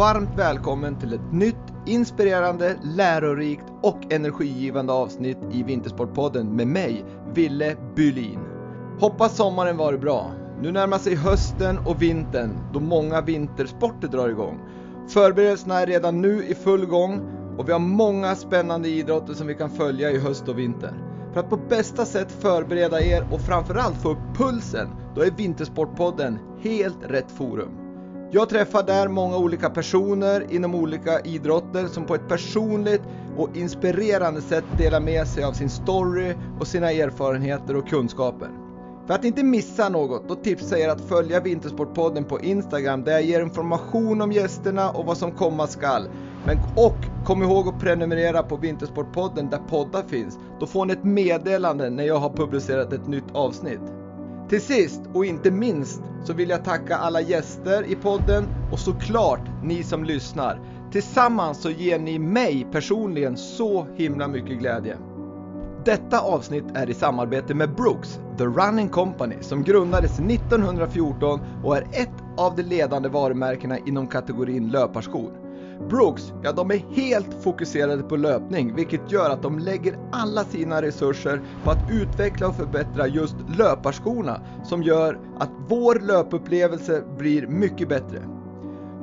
Varmt välkommen till ett nytt inspirerande, lärorikt och energigivande avsnitt i Vintersportpodden med mig, Ville Bylin. Hoppas sommaren varit bra. Nu närmar sig hösten och vintern då många vintersporter drar igång. Förberedelserna är redan nu i full gång och vi har många spännande idrotter som vi kan följa i höst och vinter. För att på bästa sätt förbereda er och framförallt få upp pulsen, då är Vintersportpodden helt rätt forum. Jag träffar där många olika personer inom olika idrotter som på ett personligt och inspirerande sätt delar med sig av sin story och sina erfarenheter och kunskaper. För att inte missa något, då tipsar jag er att följa Vintersportpodden på Instagram där jag ger information om gästerna och vad som komma skall. Men, och kom ihåg att prenumerera på Vintersportpodden där poddar finns. Då får ni ett meddelande när jag har publicerat ett nytt avsnitt. Till sist och inte minst så vill jag tacka alla gäster i podden och såklart ni som lyssnar. Tillsammans så ger ni mig personligen så himla mycket glädje. Detta avsnitt är i samarbete med Brooks, The Running Company, som grundades 1914 och är ett av de ledande varumärkena inom kategorin löparskor. Brooks, ja de är helt fokuserade på löpning, vilket gör att de lägger alla sina resurser på att utveckla och förbättra just löparskorna, som gör att vår löpupplevelse blir mycket bättre.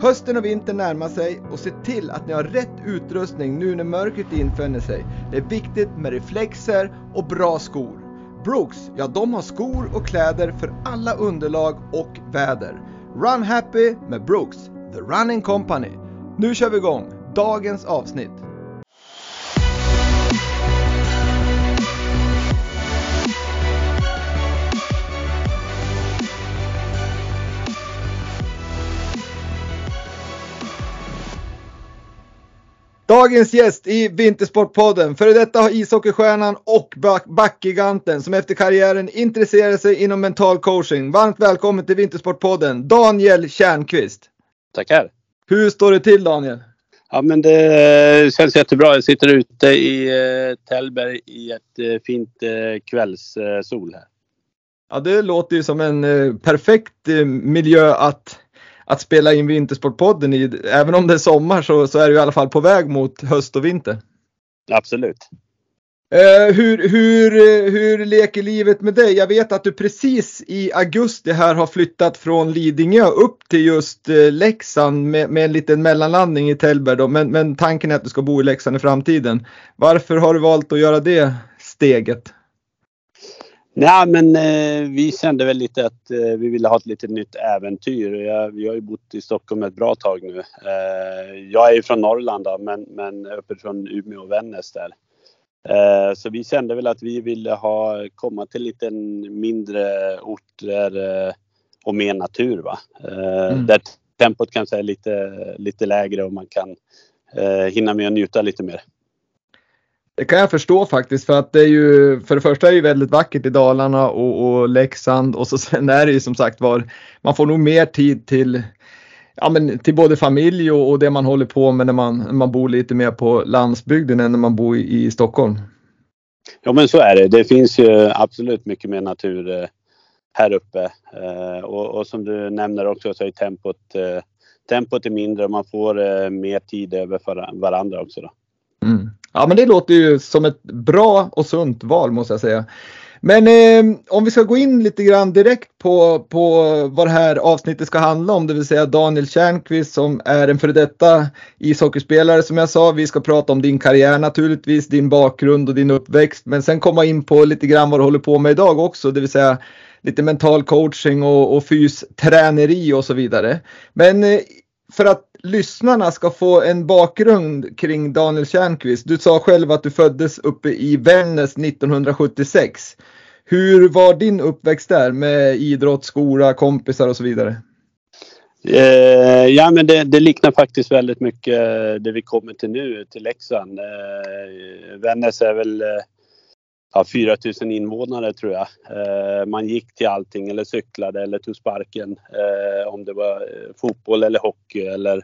Hösten och vintern närmar sig och se till att ni har rätt utrustning nu när mörkret infinner sig. Det är viktigt med reflexer och bra skor. Brooks, ja de har skor och kläder för alla underlag och väder. Run happy med Brooks, The Running Company. Nu kör vi igång dagens avsnitt. Dagens gäst i Vintersportpodden, före detta ishockeystjärnan och backgiganten som efter karriären intresserar sig inom mental coaching. Varmt välkommen till Vintersportpodden, Daniel Tjärnqvist. Tackar. Hur står det till Daniel? Ja men det känns jättebra. Jag sitter ute i eh, Tällberg i ett eh, fint eh, kvällssol här. Ja det låter ju som en perfekt miljö att, att spela in Vintersportpodden i. Även om det är sommar så, så är det i alla fall på väg mot höst och vinter. Absolut. Eh, hur, hur, eh, hur leker livet med dig? Jag vet att du precis i augusti här har flyttat från Lidingö upp till just eh, Leksand med, med en liten mellanlandning i Tällberg. Men, men tanken är att du ska bo i Leksand i framtiden. Varför har du valt att göra det steget? Nej men eh, vi kände väl lite att eh, vi ville ha ett lite nytt äventyr. Jag, vi har ju bott i Stockholm ett bra tag nu. Eh, jag är ju från Norrland då, men, men uppifrån Umeå och Vännäs där. Eh, så vi kände väl att vi ville ha, komma till lite mindre orter eh, och mer natur. Va? Eh, mm. Där tempot kanske är lite, lite lägre och man kan hinna med att njuta lite mer. Det kan jag förstå faktiskt för att det är ju för det första är det väldigt vackert i Dalarna och, och Leksand och så sen är det ju som sagt var man får nog mer tid till ja, men till både familj och, och, det man håller på med när man, när man bor lite mer på landsbygden än när man bor i, i Stockholm. Ja men så är det. Det finns ju absolut mycket mer natur eh, här uppe. Eh, och, och, som du nämner också så är tempot, eh, tempot är mindre och man får mer tid över för varandra också. Då. Mm. Ja men det låter ju som ett bra och sunt val måste jag säga. Men eh, om vi ska gå in lite grann direkt på, på vad det här avsnittet ska handla om, det vill säga Daniel Tjärnqvist som är en före detta ishockeyspelare som jag sa. Vi ska prata om din karriär naturligtvis, din bakgrund och din uppväxt, men sen komma in på lite grann vad du håller på med idag också, det vill säga lite mental coaching och, och fysträneri och så vidare. Men eh, för att lyssnarna ska få en bakgrund kring Daniel Tjärnqvist. Du sa själv att du föddes uppe i Vännäs 1976. Hur var din uppväxt där med idrott, skola, kompisar och så vidare? Eh, ja men det, det, liknar faktiskt väldigt mycket det vi kommer till nu, till Leksand. Eh, Vännäs är väl eh, ja, 4000 invånare tror jag. Eh, man gick till allting eller cyklade eller tog sparken. Eh, om det var eh, fotboll eller hockey eller,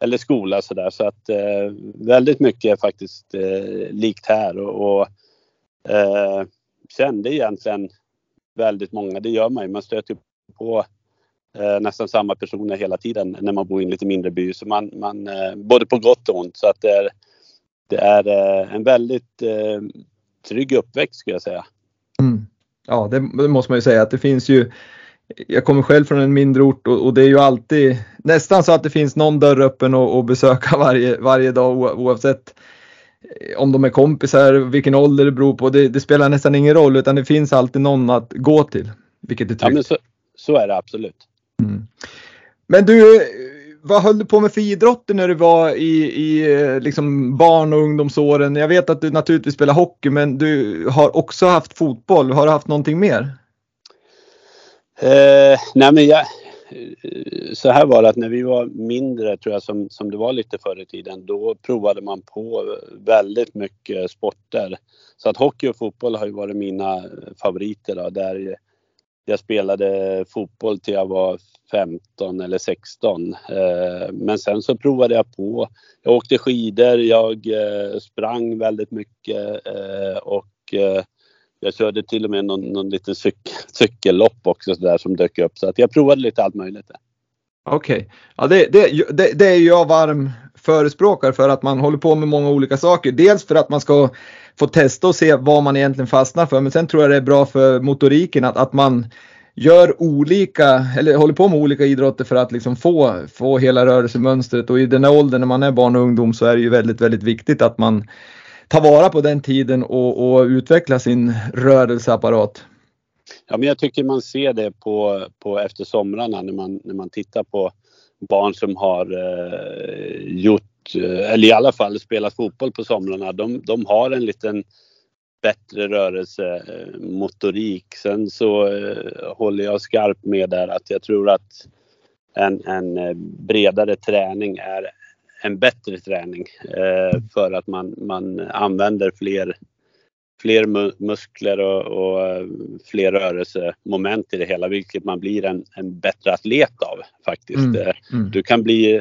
eller skola sådär. Så att eh, väldigt mycket är faktiskt eh, likt här och, och eh, kände egentligen väldigt många. Det gör man ju. Man stöter på eh, nästan samma personer hela tiden när man bor i en lite mindre by. Så man, man eh, både på gott och ont. Så att det är, det är eh, en väldigt eh, trygg uppväxt skulle jag säga. Mm. Ja, det, det, måste man ju säga att det finns ju. Jag kommer själv från en mindre ort och, och det är ju alltid nästan så att det finns någon dörr öppen och, och besöka varje, varje dag oavsett om de är kompisar, vilken ålder det beror på. Det, det, spelar nästan ingen roll utan det finns alltid någon att gå till. Vilket är tryggt. Ja, men så, så är det absolut. Mm. Men du, vad höll du på med för idrotter när du var i, i liksom barn och ungdomsåren? Jag vet att du naturligtvis spelar hockey men du har också haft fotboll. Har du haft någonting mer? Eh, nej men jag, eh, så här var det att när vi var mindre tror jag som, som det var lite förr i tiden då provade man på väldigt mycket sporter. Så att hockey och fotboll har ju varit mina favoriter då, där jag spelade fotboll till jag var 15 eller 16. Eh, men sen så provade jag på. Jag åkte skidor, jag eh, sprang väldigt mycket och jag körde till och med någon, någon liten cyk, cykellopp också så där som dök upp. Så att jag provade lite allt möjligt. Okej, okay. ja, det, det, det, det är jag varm förespråkare för att man håller på med många olika saker. Dels för att man ska få testa och se vad man egentligen fastnar för. Men sen tror jag det är bra för motoriken att, att man gör olika, eller håller på med olika idrotter för att liksom få, få hela rörelsemönstret och i den här åldern när man är barn och ungdom så är det ju väldigt, väldigt viktigt att man ta vara på den tiden och, och utveckla sin rörelseapparat. Ja, men jag tycker man ser det på, på efter somrarna när man, när man tittar på barn som har eh, gjort, eh, eller i alla fall spelat fotboll på somrarna. De, de har en liten bättre rörelsemotorik. Eh, Sen så eh, håller jag skarpt med där att jag tror att en, en eh, bredare träning är en bättre träning eh, för att man, man använder fler, fler muskler och, och, fler rörelsemoment i det hela vilket man blir en, en bättre atlet av faktiskt. Mm, mm. Du kan bli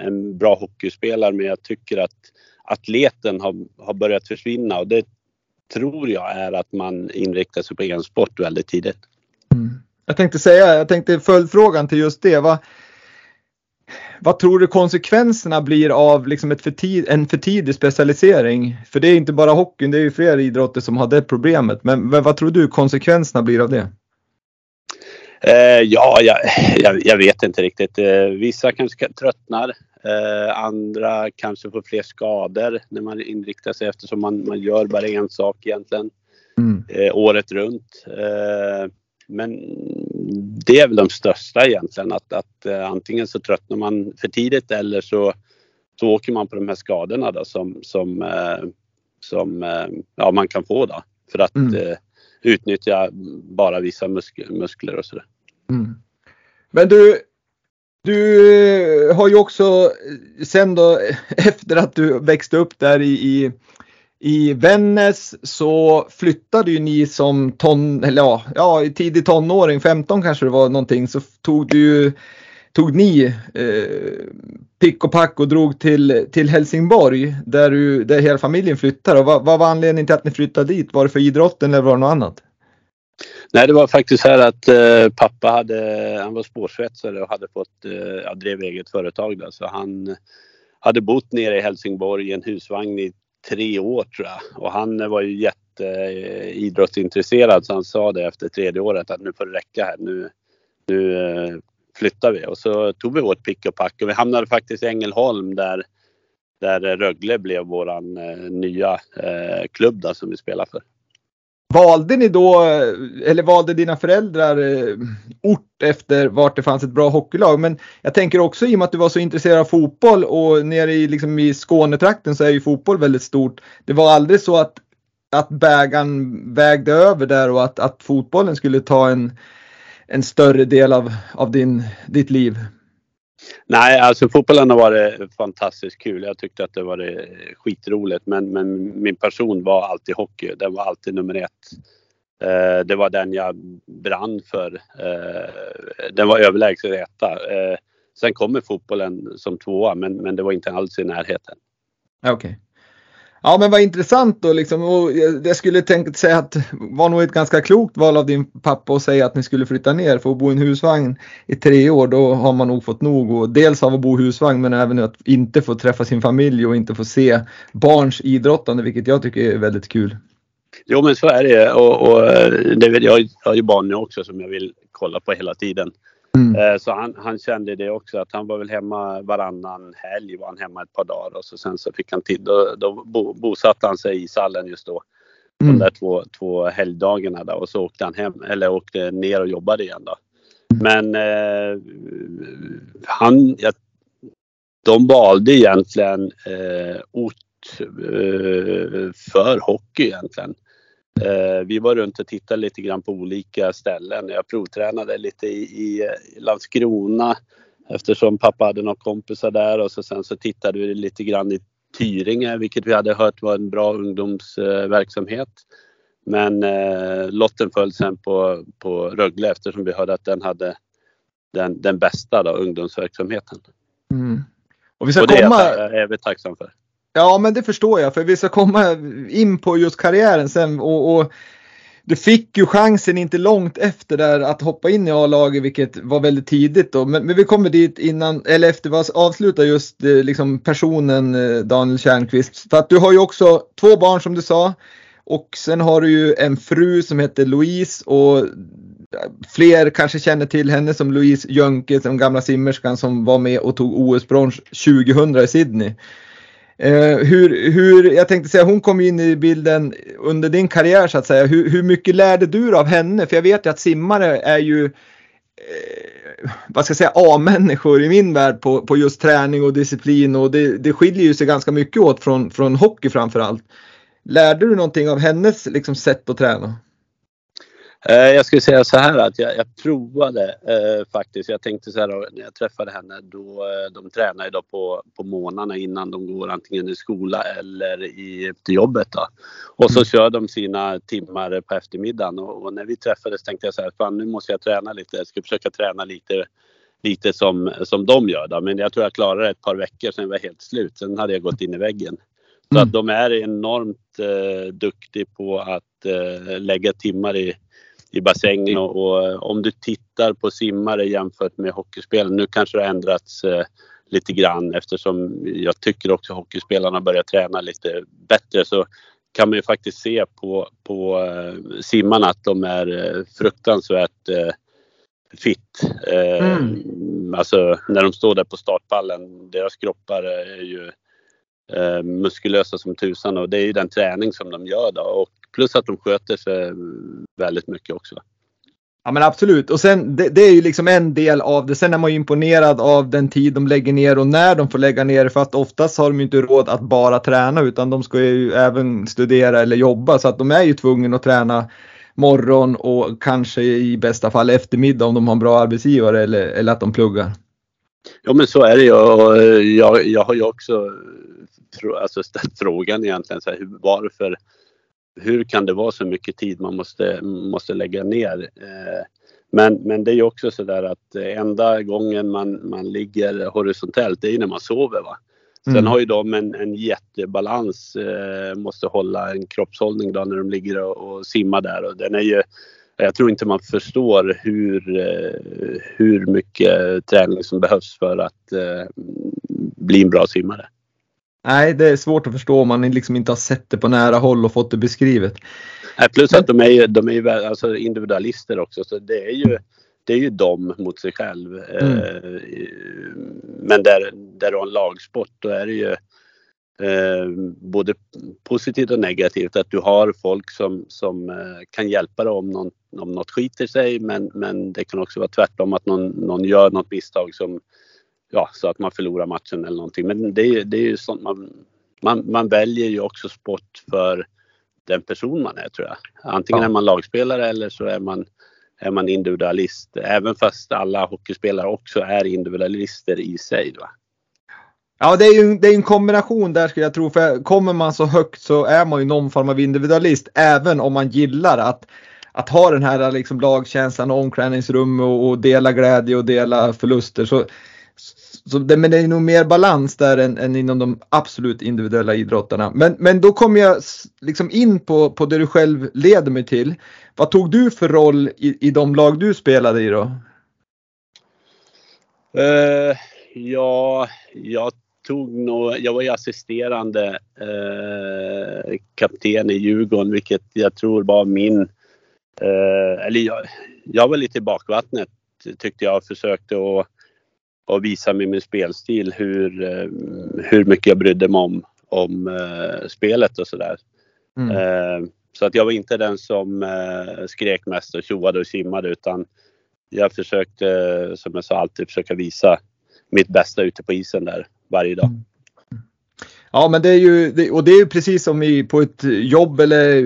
en bra hockeyspelare men jag tycker att atleten har, har börjat försvinna och det tror jag är att man inriktar sig på en sport väldigt tidigt. Mm. Jag tänkte säga, jag tänkte följdfrågan till just det. Vad, vad tror du konsekvenserna blir av liksom ett för tid, en för tidig specialisering? För det är inte bara hockeyn, det är ju fler idrotter som har det problemet. Men, men vad tror du konsekvenserna blir av det? Eh, ja, jag, jag, jag, vet inte riktigt. Eh, vissa kanske tröttnar. Eh, andra kanske får fler skador när man inriktar sig eftersom man, man gör bara en sak egentligen. Mm. Eh, året runt. Eh, men det är väl de största egentligen att, att eh, antingen så tröttnar man för tidigt eller så, så åker man på de här skadorna då som, som, eh, som eh, ja, man kan få då för att mm. utnyttja bara vissa musk muskler och sådär. Mm. Men du, du har ju också sen då efter att du växte upp där i, i, i Vännäs så flyttade ju ni som ton, eller ja, ja, tidig tonåring, 15 kanske det var någonting, så tog du tog ni eh, pick och pack och drog till, till Helsingborg där, du, där hela familjen flyttade. Och vad, vad var anledningen till att ni flyttade dit? Var det för idrotten eller var det något annat? Nej, det var faktiskt så här att eh, pappa hade, han var spårsvetsare och hade fått, eh, ja, drev eget företag där, så han hade bott nere i Helsingborg i en husvagn i tre år tror jag. Och han var ju jätteidrottsintresserad eh, så han sa det efter tredje året att nu får det räcka här. Nu, nu eh, flyttar vi. Och så tog vi vårt pick och pack och vi hamnade faktiskt i Ängelholm där, där Rögle blev våran eh, nya klubb där, som vi spelar för. Valde ni då, eh, eller valde dina föräldrar eh, ort efter vart det fanns ett bra hockeylag? Men jag tänker också i och med att du var så intresserad av fotboll och nere i, liksom i Skånetrakten så är ju fotboll väldigt stort. Det var aldrig så att, att bägaren vägde över där och att, att fotbollen skulle ta en, en större del av, av din, ditt liv? Nej, alltså fotbollen har varit fantastiskt kul. Jag tyckte att det var eh, skitroligt. Men, men min person var alltid hockey. Den var alltid nummer ett. Eh, det var den jag brann för. Eh, den var överlägset etta. Eh, sen kommer fotbollen som tvåa, men, men det var inte alls i närheten. Okej. Okay. Ja men vad intressant då liksom. Och jag skulle tänka säga att det var nog ett ganska klokt val av din pappa att säga att ni skulle flytta ner. För att bo i en husvagn i tre år då har man nog fått nog. Och dels av att bo i husvagn men även att inte få träffa sin familj och inte få se barns idrottande vilket jag tycker är väldigt kul. Jo men så är det och, och eh, det vill, jag, jag har ju barn nu också som jag vill kolla på hela tiden. Mm. Eh, så han, han, kände det också att han var väl hemma varannan helg var han hemma ett par dagar och så sen så fick han tid. Då, då bosatte han sig i Sallen just då. Mm. De där två, två helgdagarna där och så åkte han hem eller åkte ner och jobbade igen då. Men eh, han, ja, de valde egentligen eh, ort eh, för hockey egentligen. Eh, vi var runt och tittade lite grann på olika ställen. Jag provtränade lite i, i Landskrona eftersom pappa hade några kompisar där och så sen så tittade vi lite grann i Tyringe vilket vi hade hört var en bra ungdomsverksamhet. Men eh, lotten föll sen på, på Rögle eftersom vi hörde att den hade den, den bästa då, ungdomsverksamheten. Mm. Och, vi ska och det komma... är vi tacksamma för. Ja, men det förstår jag för vi ska komma in på just karriären sen och, och du fick ju chansen inte långt efter där att hoppa in i A-laget vilket var väldigt tidigt då. Men, men, vi kommer dit innan, eller efter vi avslutar just eh, liksom personen eh, Daniel Tjärnqvist. För att du har ju också två barn som du sa. Och sen har du ju en fru som heter Louise och fler kanske känner till henne som Louise Jönke, den gamla simmerskan som var med och tog OS-brons 2000 i Sydney. Eh, hur, hur, jag tänkte säga, hon kom in i bilden under din karriär så att säga. Hur, hur mycket lärde du av henne? För jag vet ju att simmare är ju, eh, vad ska jag säga, A-människor i min värld på, på just träning och disciplin och det, det skiljer ju sig ganska mycket åt från, från hockey framförallt. Lärde du någonting av hennes liksom, sätt att träna? Eh, jag skulle säga så här att jag, jag provade eh, faktiskt. Jag tänkte så här när jag träffade henne då eh, de tränar då på, på morgnarna innan de går antingen i skola eller i, till jobbet. Då. Och så mm. kör de sina timmar på eftermiddagen och, och, när vi träffades tänkte jag så här, fan nu måste jag träna lite. Jag ska försöka träna lite lite som, som de gör då. Men jag tror jag klarade ett par veckor sen var jag helt slut. Sen hade jag gått in i väggen. Så mm. att de är enormt eh, duktiga på att eh, lägga timmar i, i bassängen och, och, om du tittar på simmare jämfört med hockeyspelare, nu kanske det har ändrats eh, lite grann eftersom jag tycker också hockeyspelarna börjar träna lite bättre så kan man ju faktiskt se på, på eh, simmarna att de är eh, fruktansvärt eh, fit. Eh, mm. Alltså när de står där på startpallen, deras kroppar är ju eh, muskulösa som tusan och det är ju den träning som de gör då. Och plus att de sköter sig väldigt mycket också. Ja men absolut och sen det, det, är ju liksom en del av det. Sen är man ju imponerad av den tid de lägger ner och när de får lägga ner för att oftast har de ju inte råd att bara träna utan de ska ju även studera eller jobba så att de är ju tvungna att träna morgon och kanske i bästa fall eftermiddag om de har en bra arbetsgivare eller, eller att de pluggar. Ja men så är det ju och jag, jag har ju också alltså ställt frågan egentligen så här, varför hur kan det vara så mycket tid man måste, måste lägga ner? Eh, men, men det är ju också så där att enda gången man, man ligger horisontellt det är ju när man sover. Va? Sen mm. har ju de en, en jättebalans, eh, måste hålla en kroppshållning då när de ligger och, och simmar där och den är ju jag tror inte man förstår hur, eh, hur mycket träning som behövs för att eh, bli en bra simmare. Nej, det är svårt att förstå om man liksom inte har sett det på nära håll och fått det beskrivet. Nej, plus att de är ju, de är ju alltså individualister också så det är ju det är ju de mot sig själv. Mm. Eh, men där, där du har en lagsport då är det ju eh, både positivt och negativt att du har folk som, som eh, kan hjälpa dig om, någon, om något skiter sig men, men det kan också vara tvärtom att någon, någon gör något misstag som ja, så att man förlorar matchen eller någonting. Men det är, det är ju sånt man, man, man väljer ju också sport för den person man är tror jag. Antingen ja. är man lagspelare eller så är man, är man individualist. Även fast alla hockeyspelare också är individualister i sig. Va? Ja, det är ju det är en kombination där skulle jag tro. För kommer man så högt så är man ju någon form av individualist. Även om man gillar att, att ha den här liksom lagkänslan, omklädningsrum och, och dela glädje och dela förluster. Så så det, men det är nog mer balans där än, än, inom de absolut individuella idrotterna. Men, men då kommer jag liksom in på, på det du själv leder mig till. Vad tog du för roll i, i de lag du spelade i då? Uh, ja, jag tog nog, jag var ju assisterande uh, kapten i Djurgården vilket jag tror var min, uh, eller jag, jag var lite i bakvattnet tyckte jag försökte att och visa med min spelstil hur, eh, hur mycket jag brydde mig om, om uh, spelet och sådär. Mm. Uh, så att jag var inte den som skrek mest och tjoade och simmade utan jag försökte, som jag sa, alltid försöka visa mitt bästa ute på isen där varje dag. Mm. Ja men det är ju, och det är ju precis som i, på ett jobb eller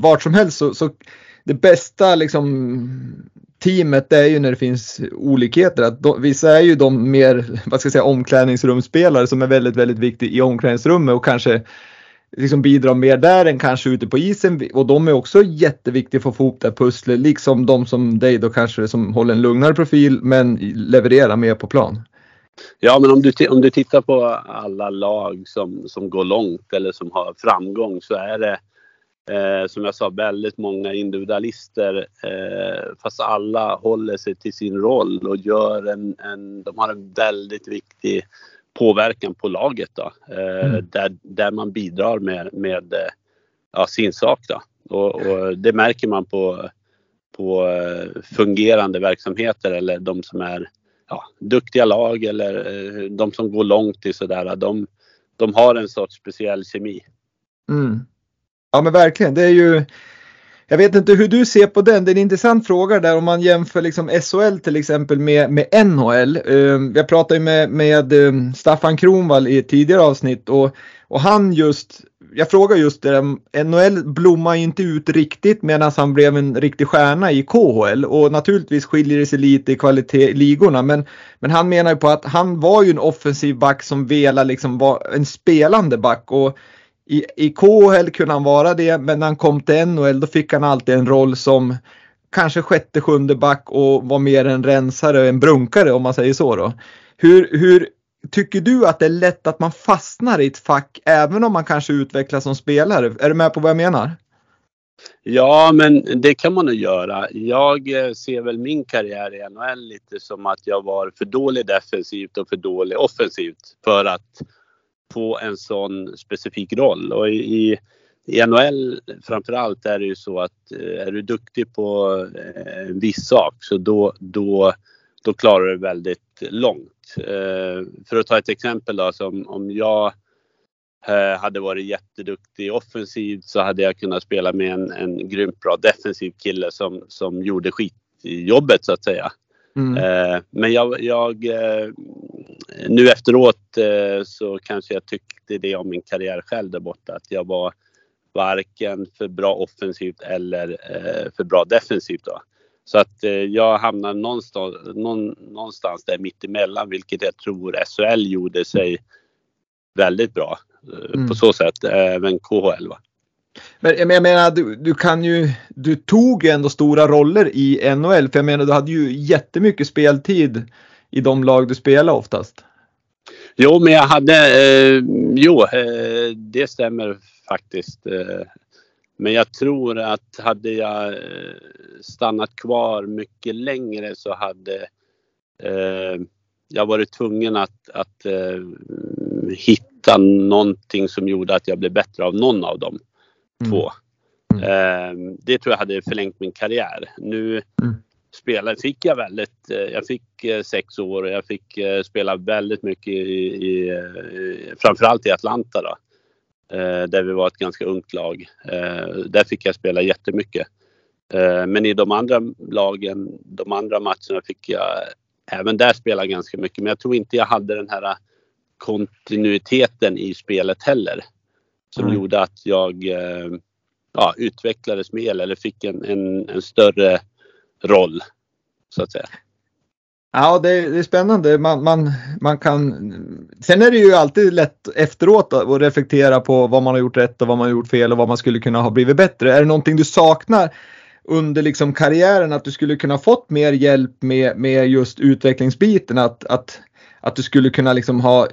vart som helst så, så det bästa liksom teamet det är ju när det finns olikheter. Att de, vissa är ju de mer, vad ska jag säga, omklädningsrumsspelare som är väldigt, väldigt viktiga i omklädningsrummet och kanske liksom bidrar mer där än kanske ute på isen och de är också jätteviktiga för att få ihop det här pusslet liksom de som dig då kanske som håller en lugnare profil men levererar mer på plan. Ja men om du, om du tittar på alla lag som, som går långt eller som har framgång så är det Eh, som jag sa, väldigt många individualister eh, fast alla håller sig till sin roll och gör en, en de har en väldigt viktig påverkan på laget då, eh, mm. där, där man bidrar med, med eh, ja, sin sak. Då. Och, och, det märker man på, på eh, fungerande verksamheter eller de som är ja, duktiga lag eller eh, de som går långt i sådär. De, de har en sorts speciell kemi. Mm. Ja men verkligen, det är ju jag vet inte hur du ser på den. Det är en intressant fråga där om man jämför liksom SHL till exempel med, med NHL. Ehm, jag pratade ju med, med ehm, Staffan Kronvall i ett tidigare avsnitt och, och han just, jag frågar just det där, NHL blommar ju inte ut riktigt medan han blev en riktig stjärna i KHL och naturligtvis skiljer det sig lite i kvalitet i ligorna men, men han menar ju på att han var ju en offensiv back som velade liksom vara en spelande back och i, I KHL kunde han vara det, men när han kom till NHL då fick han alltid en roll som kanske sjätte, sjunde back och var mer en rensare, en brunkare om man säger så då. Hur, hur tycker du att det är lätt att man fastnar i ett fack även om man kanske utvecklas som spelare? Är du med på vad jag menar? Ja, men det kan man nog göra. Jag eh, ser väl min karriär i NHL lite som att jag var för dålig defensivt och för dålig offensivt för att på en sån specifik roll. Och i, i NHL framförallt är det ju så att eh, är du duktig på eh, en viss sak så då, då, då klarar du väldigt långt. Eh, för att ta ett exempel då, som om jag hade varit jätteduktig offensivt så hade jag kunnat spela med en, en grymt bra defensiv kille som, som gjorde skitjobbet så att säga. Mm. Eh, men jag, jag, eh, nu efteråt eh, så kanske jag tyckte det om min karriär själv där borta att jag var varken för bra offensivt eller för bra defensivt. Då. Så att jag hamnade någonstans, någonstans där mittemellan vilket jag tror SHL gjorde sig väldigt bra mm. på så sätt, även KHL. Va? Men jag menar, du, du, kan ju, du tog ju ändå stora roller i NHL, för jag menar du hade ju jättemycket speltid i de lag du spelade oftast. Jo, men jag hade, eh, jo, eh, det stämmer faktiskt. Eh, men jag tror att hade jag eh, stannat kvar mycket längre så hade eh, jag varit tvungen att, att eh, hitta någonting som gjorde att jag blev bättre av någon av dem två. Mm. Eh, det tror jag hade förlängt min karriär. Nu mm. spelade, fick jag väldigt, eh, jag fick eh, sex år och jag fick eh, spela väldigt mycket i, i, i framförallt i Atlanta då. Där vi var ett ganska ungt lag. Där fick jag spela jättemycket. Men i de andra lagen, de andra matcherna fick jag även där spela ganska mycket. Men jag tror inte jag hade den här kontinuiteten i spelet heller som mm. gjorde att jag eh, ja, utvecklades mer eller fick en, en, en, större roll så att säga. Ja, det är, det är spännande. Man, man, man kan... Sen är det ju alltid lätt efteråt att reflektera på vad man har gjort rätt och vad man har gjort fel och vad man skulle kunna ha blivit bättre. Är det någonting du saknar under liksom karriären att du skulle kunna fått mer hjälp med, med just utvecklingsbiten? Att, att att du skulle kunna liksom ha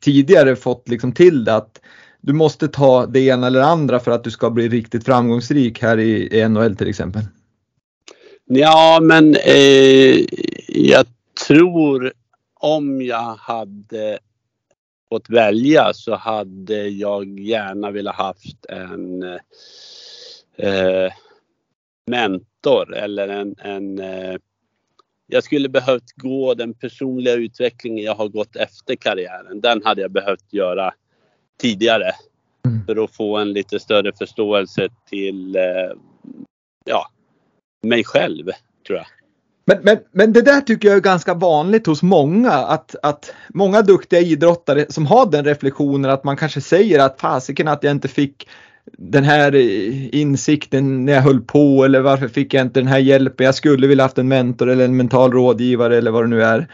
tidigare fått liksom till det att du måste ta det ena eller andra för att du ska bli riktigt framgångsrik här i, i NHL till exempel? Ja, men eh, jag tror om jag hade fått välja så hade jag gärna velat haft en eh, mentor eller en, en eh, jag skulle behövt gå den personliga utvecklingen jag har gått efter karriären. Den hade jag behövt göra tidigare mm. för att få en lite större förståelse till eh, ja, mig själv tror jag. Men, men, men det där tycker jag är ganska vanligt hos många att, att många duktiga idrottare som har den reflektionen att man kanske säger att fasiken att jag inte fick den här insikten när jag höll på eller varför fick jag inte den här hjälpen? Jag skulle vilja haft en mentor eller en mental rådgivare eller vad det nu är.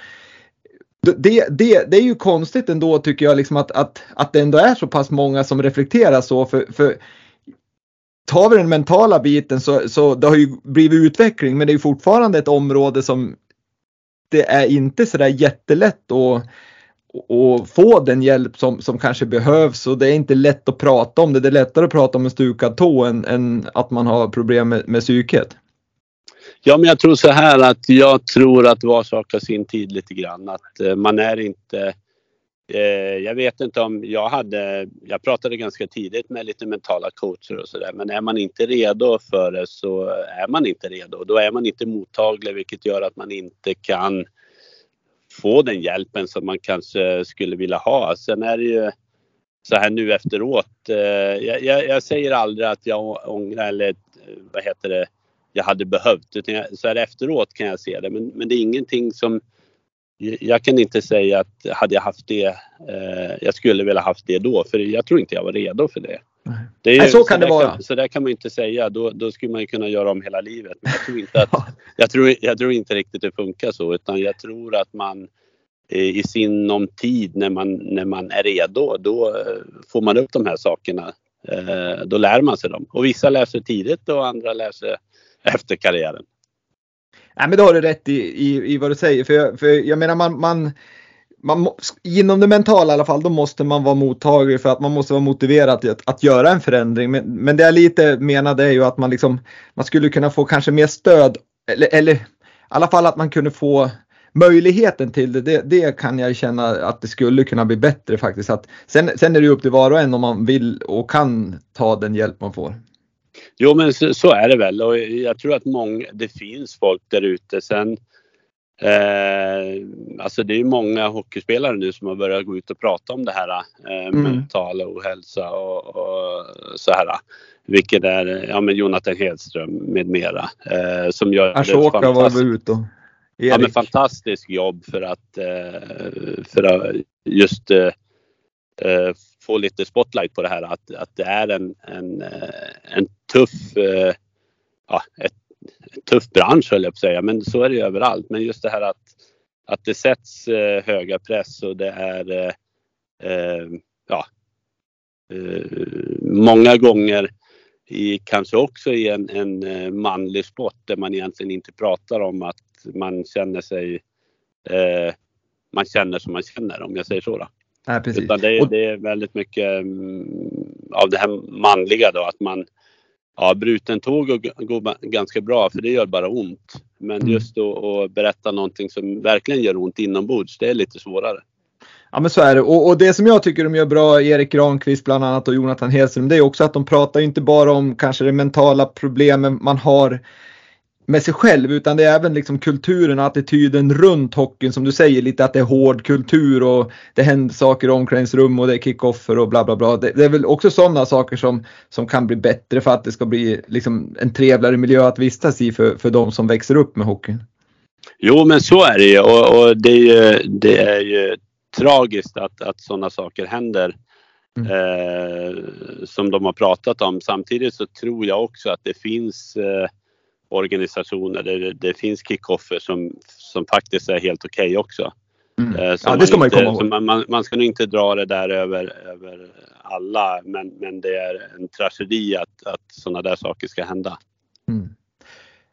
Det, det, det är ju konstigt ändå tycker jag liksom att, att, att det ändå är så pass många som reflekterar så för, för tar vi den mentala biten så, så det har ju blivit utveckling men det är fortfarande ett område som det är inte sådär jättelätt att och få den hjälp som, som kanske behövs och det är inte lätt att prata om det. Det är lättare att prata om en stukad tå än, än att man har problem med, med psyket. Ja, men jag tror så här att jag tror att var sak har sin tid lite grann. Att eh, man är inte Eh, jag vet inte om jag hade, jag pratade ganska tidigt med lite mentala coacher och sådär men är man inte redo för det så är man inte redo. Då är man inte mottaglig vilket gör att man inte kan få den hjälpen som man kanske skulle vilja ha. Sen är det ju så här nu efteråt. Eh, jag, jag, jag säger aldrig att jag ångrar eller eh, vad heter det, jag hade behövt. Utan jag, så här efteråt kan jag se det. Men, men det är ingenting som jag kan inte säga att hade jag haft det, eh, jag skulle vilja haft det då, för jag tror inte jag var redo för det. det är, Nej, så kan så det vara. Kan, så där kan man inte säga, då, då skulle man ju kunna göra om hela livet. Men jag tror inte, att, jag tror, jag tror inte riktigt det funkar så, utan jag tror att man eh, i sinom tid när man, när man är redo, då eh, får man upp de här sakerna. Eh, då lär man sig dem. Och vissa läser tidigt och andra läser efter karriären. Nej, men då har du rätt i, i, i vad du säger. För jag, för jag menar man, man, man, inom det mentala i alla fall, då måste man vara mottaglig för att man måste vara motiverad att, att göra en förändring. Men, men det jag lite menade är ju att man liksom, man skulle kunna få kanske mer stöd eller, eller i alla fall att man kunde få möjligheten till det, det, det, kan jag känna att det skulle kunna bli bättre faktiskt. Att, sen, sen är det upp till var och en om man vill och kan ta den hjälp man får. Jo men så, så, är det väl och jag tror att många, det finns folk där ute. Sen eh, alltså det är många hockeyspelare nu som har börjat gå ut och prata om det här eh, mm. mentala ohälsa och, och, så här. Vilket är ja, men Jonathan Hedström med mera. Eh, som gör Ashoka var väl ute och Ja, men fantastiskt jobb för att, eh, för att just eh, eh, få lite spotlight på det här att, att det är en, en, en tuff, eh, ja, ett, tuff bransch höll jag på att säga, men så är det ju överallt. Men just det här att, att det sätts eh, höga press och det är ja, många gånger i, kanske också i en, en manlig sport där man egentligen inte pratar om att man känner sig eh, man känner som man känner om jag säger så. Då. Nej, precis. Utan det, är, det är väldigt mycket mm, av det här manliga då att man Ja, bruten tåg går ganska bra för det gör bara ont. Men mm. just att berätta någonting som verkligen gör ont inombords, det är lite svårare. Ja men så är det och, och, det som jag tycker de gör bra, Erik Granqvist bland annat och Jonathan Hedström, det är också att de pratar inte bara om kanske det mentala problemen man har med sig själv utan det är även liksom kulturen och attityden runt hockeyn som du säger lite att det är hård kultur och det händer saker i omklädningsrum och det är kickoffer och bla bla bla. Det, det, är väl också sådana saker som, som kan bli bättre för att det ska bli liksom en trevligare miljö att vistas i för, för de som växer upp med hockeyn. Jo men så är det ju och, och det, är ju, det är ju tragiskt att, att sådana saker händer. Mm. Eh, som de har pratat om. Samtidigt så tror jag också att det finns eh, organisationer där det, det finns kickoffer som, som faktiskt är helt okej okay också. Mm. Eh, ja, det ska man ju komma ihåg. Man, man, man, ska nog inte dra det där över, över alla men, men det är en tragedi att, att sådana där saker ska hända. Mm.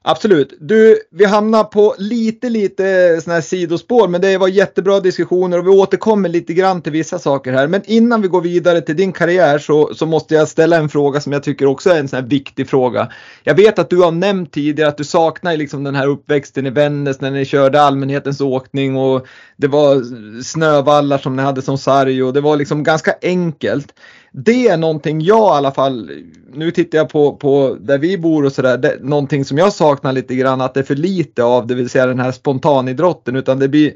Absolut. Du, vi hamnar på lite, lite sådana här sidospår, men det var jättebra diskussioner och vi återkommer lite grann till vissa saker här. Men innan vi går vidare till din karriär så, så måste jag ställa en fråga som jag tycker också är en sån här viktig fråga. Jag vet att du har nämnt tidigare att du saknar liksom den här uppväxten i Vännäs när ni körde allmänhetens åkning och det var snövallar som ni hade som sarg och det var liksom ganska enkelt det är någonting jag i alla fall, nu tittar jag på, på där vi bor och sådär, någonting som jag saknar lite grann att det är för lite av, det vill säga den här spontanidrotten, utan det blir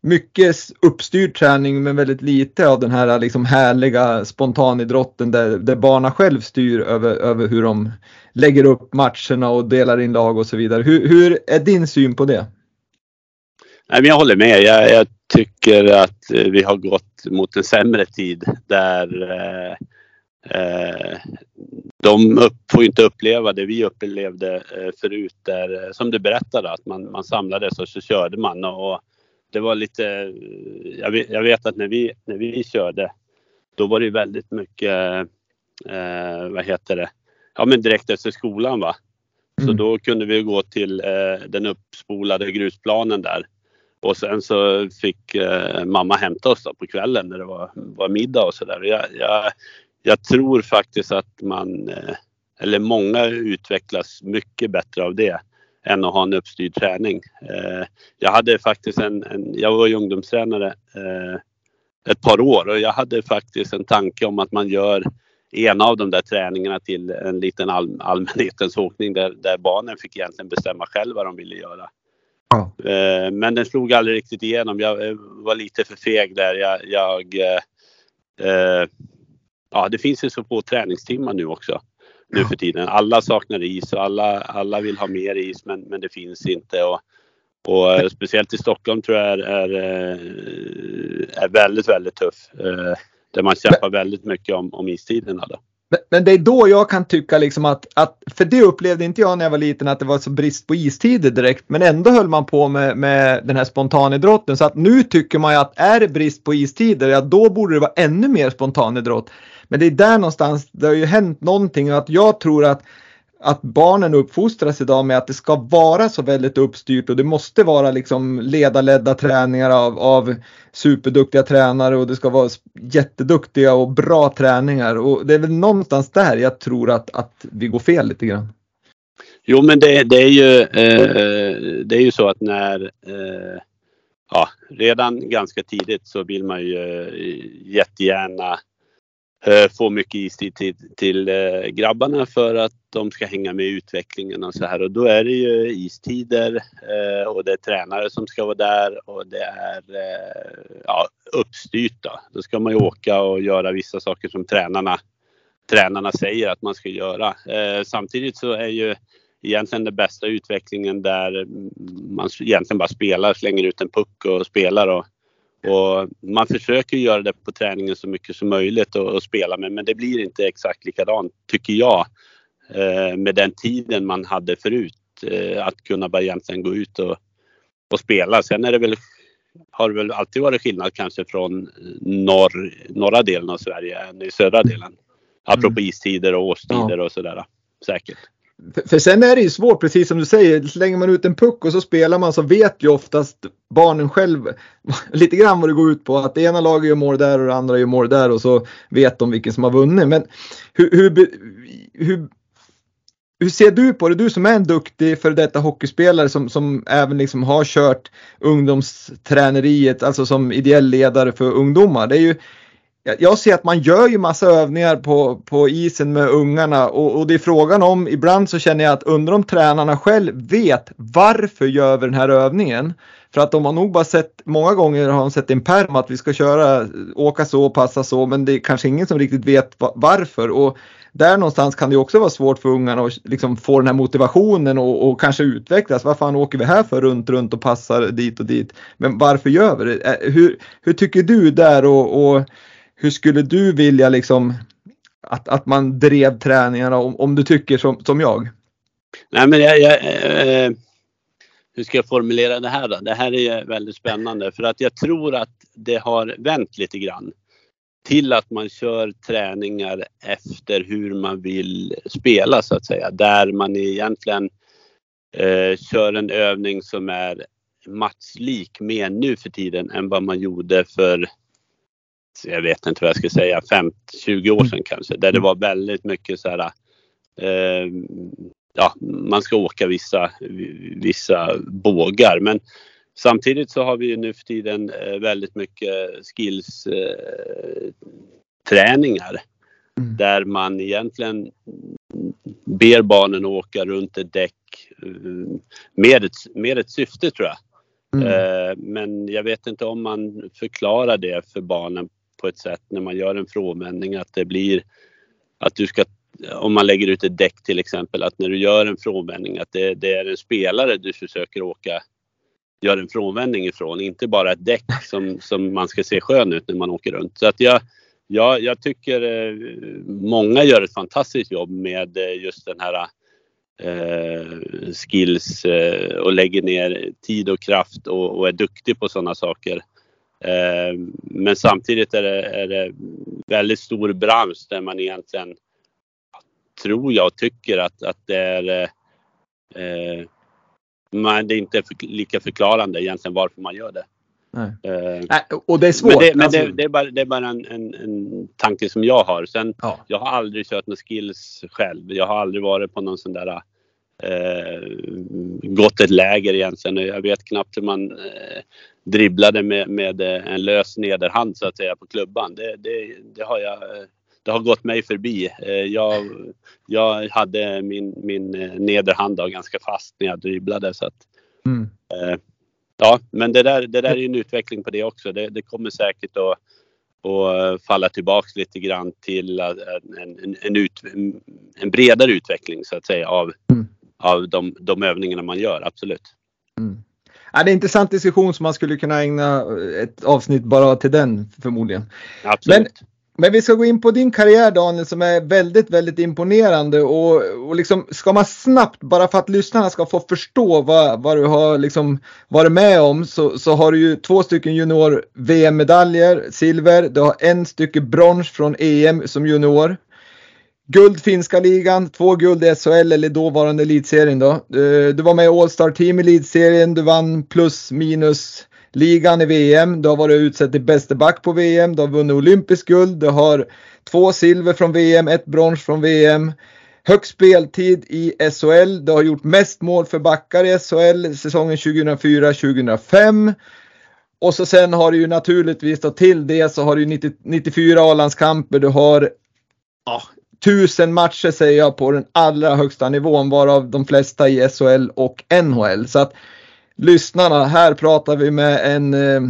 mycket uppstyrd träning men väldigt lite av den här liksom härliga spontanidrotten där, där barnen själv styr över, över hur de lägger upp matcherna och delar in lag och så vidare. Hur, hur är din syn på det? Nej, men jag håller med. Jag, jag tycker att eh, vi har gått mot en sämre tid där eh, eh, de upp, får inte uppleva det vi upplevde eh, förut. Där, som du berättade, att man, man samlades och så körde man. Och det var lite, jag vet, jag vet att när vi, när vi körde, då var det väldigt mycket, eh, vad heter det, ja men direkt efter skolan va. Så mm. då kunde vi gå till eh, den uppspolade grusplanen där och sen så fick eh, mamma hämta oss på kvällen när det var, var middag och sådär. Jag, jag, jag, tror faktiskt att man, eh, eller många utvecklas mycket bättre av det än att ha en uppstyrd träning. Eh, jag hade faktiskt en, en jag var ju ungdomstränare eh, ett par år och jag hade faktiskt en tanke om att man gör ena av de där träningarna till en liten all, allmänhetens åkning där, där barnen fick egentligen bestämma själva vad de ville göra. Ja. Eh, men den slog aldrig riktigt igenom. Jag eh, var lite för feg där. Jag, jag eh, ja, det finns ju så få träningstimmar nu också. Nu för tiden. Alla saknar is och alla, alla vill ha mer is men, men det finns inte. Och, och speciellt i Stockholm tror jag är, är, är väldigt, väldigt tuff. Där man kämpar väldigt mycket om, om istiderna. Då. Men, men, det är då jag kan tycka liksom att, att, för det upplevde inte jag när jag var liten att det var så brist på istider direkt, men ändå höll man på med, med den här spontanidrotten. Så att nu tycker man ju att är det brist på istider, ja då borde det vara ännu mer spontanidrott. Men det är där någonstans, det har ju hänt någonting och att jag tror att att barnen uppfostras idag med att det ska vara så väldigt uppstyrt och det måste vara liksom ledarledda träningar av, av superduktiga tränare och det ska vara jätteduktiga och bra träningar och det är väl någonstans där jag tror att, att vi går fel lite grann. Jo men det, det är ju eh, det är ju så att när eh, ja, redan ganska tidigt så vill man ju eh, jättegärna Eh, få mycket istid till, till eh, grabbarna för att de ska hänga med i utvecklingen och så här. Och då är det ju istider eh, och det är tränare som ska vara där och det är ja, uppstyrt. Då. då ska man ju åka och göra vissa saker som tränarna, tränarna säger att man ska göra. Samtidigt så är ju egentligen den bästa utvecklingen där man egentligen bara spelar, slänger ut en puck och spelar och och man försöker göra det på träningen så mycket som möjligt och, och spela med men det blir inte exakt likadant tycker jag eh, med den tiden man hade förut. Eh, att kunna bara egentligen gå ut och, och spela. Sen är det väl, har det väl alltid varit skillnad kanske från norr, norra delen av Sverige än i södra delen. Apropå mm. istider och årstider ja. och sådär. Säkert. För, sen är det ju svårt, precis som du säger, slänger man ut en puck och så spelar man så vet ju oftast barnen själv lite grann vad det går ut på. Att det ena laget gör mål där och det andra gör mål där och så vet de vilken som har vunnit. Men hur, hur, hur, hur ser du på det? Du som är en duktig för detta hockeyspelare som, som även liksom har kört ungdomsträneriet, alltså som ideell ledare för ungdomar. Det är ju jag ser att man gör ju massa övningar på, på isen med ungarna och, och, det är frågan om, ibland så känner jag att undrar om tränarna själv vet varför gör vi den här övningen? För att de har nog bara sett, många gånger har de sett en perm att vi ska köra, åka så, passa så, men det är kanske ingen som riktigt vet varför. Och där någonstans kan det också vara svårt för ungarna att liksom få den här motivationen och, och, kanske utvecklas. Vad fan åker vi här för runt, runt och passar dit och dit? Men varför gör vi det? Hur, hur tycker du där och, och hur skulle du vilja liksom att, att man drev träningarna om, om du tycker som, som jag? Nej men jag, jag eh, hur ska jag formulera det här då? Det här är väldigt spännande för att jag tror att det har vänt lite grann till att man kör träningar efter hur man vill spela så att säga. Där man egentligen eh, kör en övning som är matchlik mer nu för tiden än vad man gjorde för jag vet inte vad jag ska säga, 50-20 år sedan kanske. Där det var väldigt mycket så här eh, ja, man ska åka vissa, vissa bågar. Men samtidigt så har vi ju nu för tiden eh, väldigt mycket skills eh, träningar. Mm. Där man egentligen ber barnen åka runt ett däck eh, med ett, med ett syfte tror jag. Mm. Men jag vet inte om man förklarar det för barnen på ett sätt när man gör en frånvändning att det blir att du ska om man lägger ut ett däck till exempel, att när du gör en frånvändning att det, det, är en spelare du försöker åka, gör en frånvändning ifrån, inte bara ett däck som, som man ska se skön ut när man åker runt. Så att jag, jag, jag tycker eh, många gör ett fantastiskt jobb med eh, just den här eh, skills eh, och lägger ner tid och kraft och, och är duktig på sådana saker. Eh, men samtidigt är det, är det väldigt stor bransch där man egentligen tror jag och tycker att, att det är eh, man, det är inte för, lika förklarande egentligen varför man gör det. Nej. Uh, Nej, och det är svårt. Men, det, men alltså... det, det, är bara, det är bara en, en, en tanke som jag har. Sen, ja. Jag har aldrig kört några skills själv. Jag har aldrig varit på någon sån där eh, gått ett läger egentligen. Jag vet knappt hur man eh, dribblade med, med en lös nederhand så att säga på klubban. Det, det, det har jag det har gått mig förbi. Eh, jag, jag hade min, min eh, nederhand ganska fast när jag dribblade. Så att, mm. Eh, ja, men det där, det där är en utveckling på det också. Det, det kommer säkert att och falla tillbaks lite grann till en, en, en, ut, en bredare utveckling så att säga av, mm. av de, de övningarna man gör, absolut. Mm. Ja, det är en intressant diskussion som man skulle kunna ägna ett avsnitt bara till den förmodligen. Absolut. Men men vi ska gå in på din karriär Daniel som är väldigt, väldigt imponerande och, och liksom ska man snabbt, bara för att lyssnarna ska få förstå vad, vad du har liksom varit med om så, så har du ju två stycken junior VM-medaljer, silver, du har en stycke brons från EM som junior. Guld finska ligan, två guld i SHL eller dåvarande elitserien då. Du, du var med i All-Star Team i elitserien, du vann plus minus ligan i VM. Du har varit utsedd till bäste back på VM. Du har vunnit olympisk guld. Du har två silver från VM, ett brons från VM. Högst speltid i SHL. Du har gjort mest mål för backar i SHL säsongen 2004-2005. Och så sen har du ju naturligtvis då till det så har du 90, 94 A-landskamper. Du har ja, tusen matcher säger jag på den allra högsta nivån varav de flesta i SHL och NHL. Så att lyssnarna, här pratar vi med en, eh,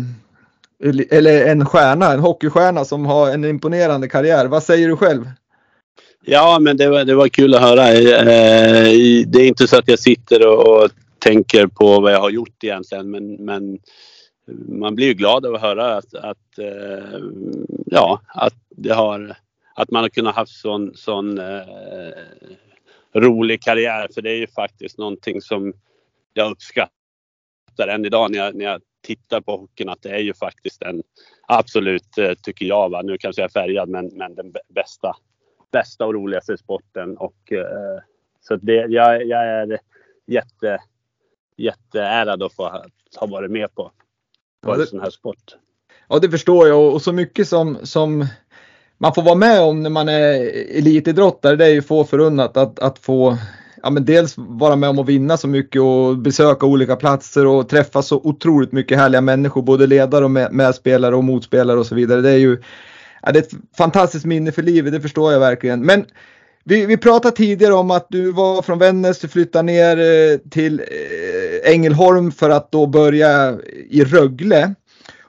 eller en stjärna, en hockeystjärna som har en imponerande karriär. Vad säger du själv? Ja, men det var, det var kul att höra. Eh, det är inte så att jag sitter och tänker på vad jag har gjort egentligen, men, men man blir ju glad av att höra att, att eh, ja, att det har, att man har kunnat haft sån, sån rolig karriär. För det är ju faktiskt någonting som jag uppskattar uppskattar än idag när jag, när jag tittar på hockeyn att det är ju faktiskt en absolut, eh, tycker jag, va? nu kanske jag är färgad, men, men den bästa, bästa och roligaste sporten. Och, eh, så det, jag, jag är jätte, jätteärad att få ha varit med på, på ja, det, en sån här sport. Ja, det förstår jag och så mycket som, som man får vara med om när man är elitidrottare, det är ju få förunnat att, att få ja, men dels vara med om att vinna så mycket och besöka olika platser och träffa så otroligt mycket härliga människor, både ledare och medspelare och motspelare och så vidare. Det är ju ja, det är ett fantastiskt minne för livet, det förstår jag verkligen. Men vi, vi pratade tidigare om att du var från Vännäs, du flyttade ner eh, till eh, Ängelholm för att då börja i Rögle.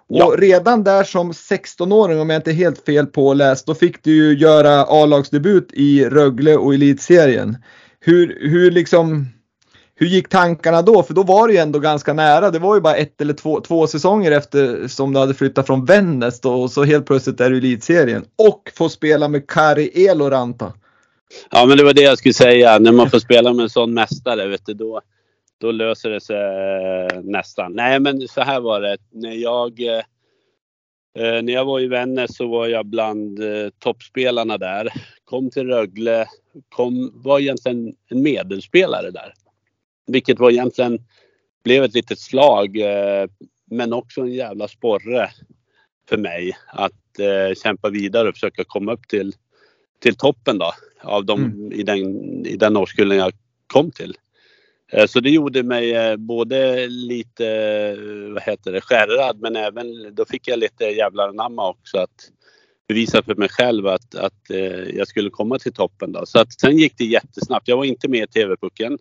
Och ja. redan där som 16-åring, om jag inte är helt fel påläst, då fick du ju göra A-lagsdebut i Rögle och Elitserien hur, hur liksom hur gick tankarna då? För då var det ju ändå ganska nära. Det var ju bara ett eller två, två säsonger efter som du hade flyttat från Vännäs då och så helt plötsligt är du i elitserien. Och får spela med Kari Eloranta. Ja men det var det jag skulle säga. När man får spela med en sån mästare vet du, då, då löser det sig eh, nästan. Nej men så här var det. När jag, eh, eh när jag var i Vännäs så var jag bland toppspelarna där. Kom till Rögle kom, var egentligen en medelspelare där. vilket var egentligen blev ett litet slag men också en jävla sporre för mig att eh, kämpa vidare och försöka komma upp till, till toppen då av de, mm. i, den, i den årskullen jag kom till. Eh, så det gjorde mig eh, både lite, vad heter det, skärrad men även då fick jag lite jävlar anamma också att bevisa för mig själv att, att eh, jag skulle komma till toppen då. Så att sen gick det jättesnabbt. Jag var inte med i TV-pucken.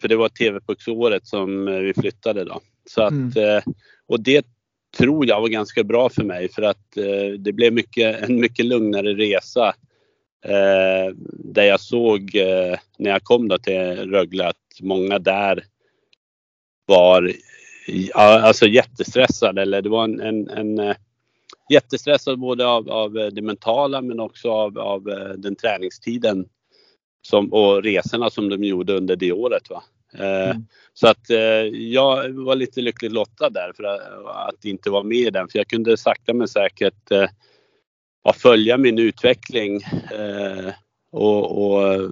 För det var TV-pucksåret som vi flyttade då. Så att, mm. och det tror jag var ganska bra för mig för att det blev mycket, en mycket lugnare resa Eh, där jag såg eh, när jag kom då till Rögle att många där var alltså jättestressade. Eller det var en, en, en eh, jättestressad både av, av det mentala men också av, av den träningstiden som, och resorna som de gjorde under det året. Va? Mm. Så att jag var lite lyckligt lottad där för att, att inte vara med i den. För jag kunde sakta men säkert ja, följa min utveckling eh, och, och, eh,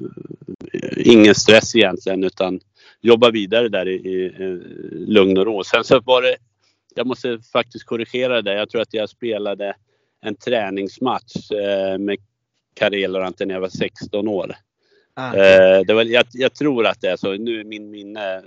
ingen stress egentligen utan jobba vidare där i, i, i lugn och ro. Sen så var det, jag måste faktiskt korrigera det. Jag tror att jag spelade en träningsmatch eh, med Karelorante när jag var 16 år. Ah. Eh, det var, jag, jag, tror att det är så. Nu är min minne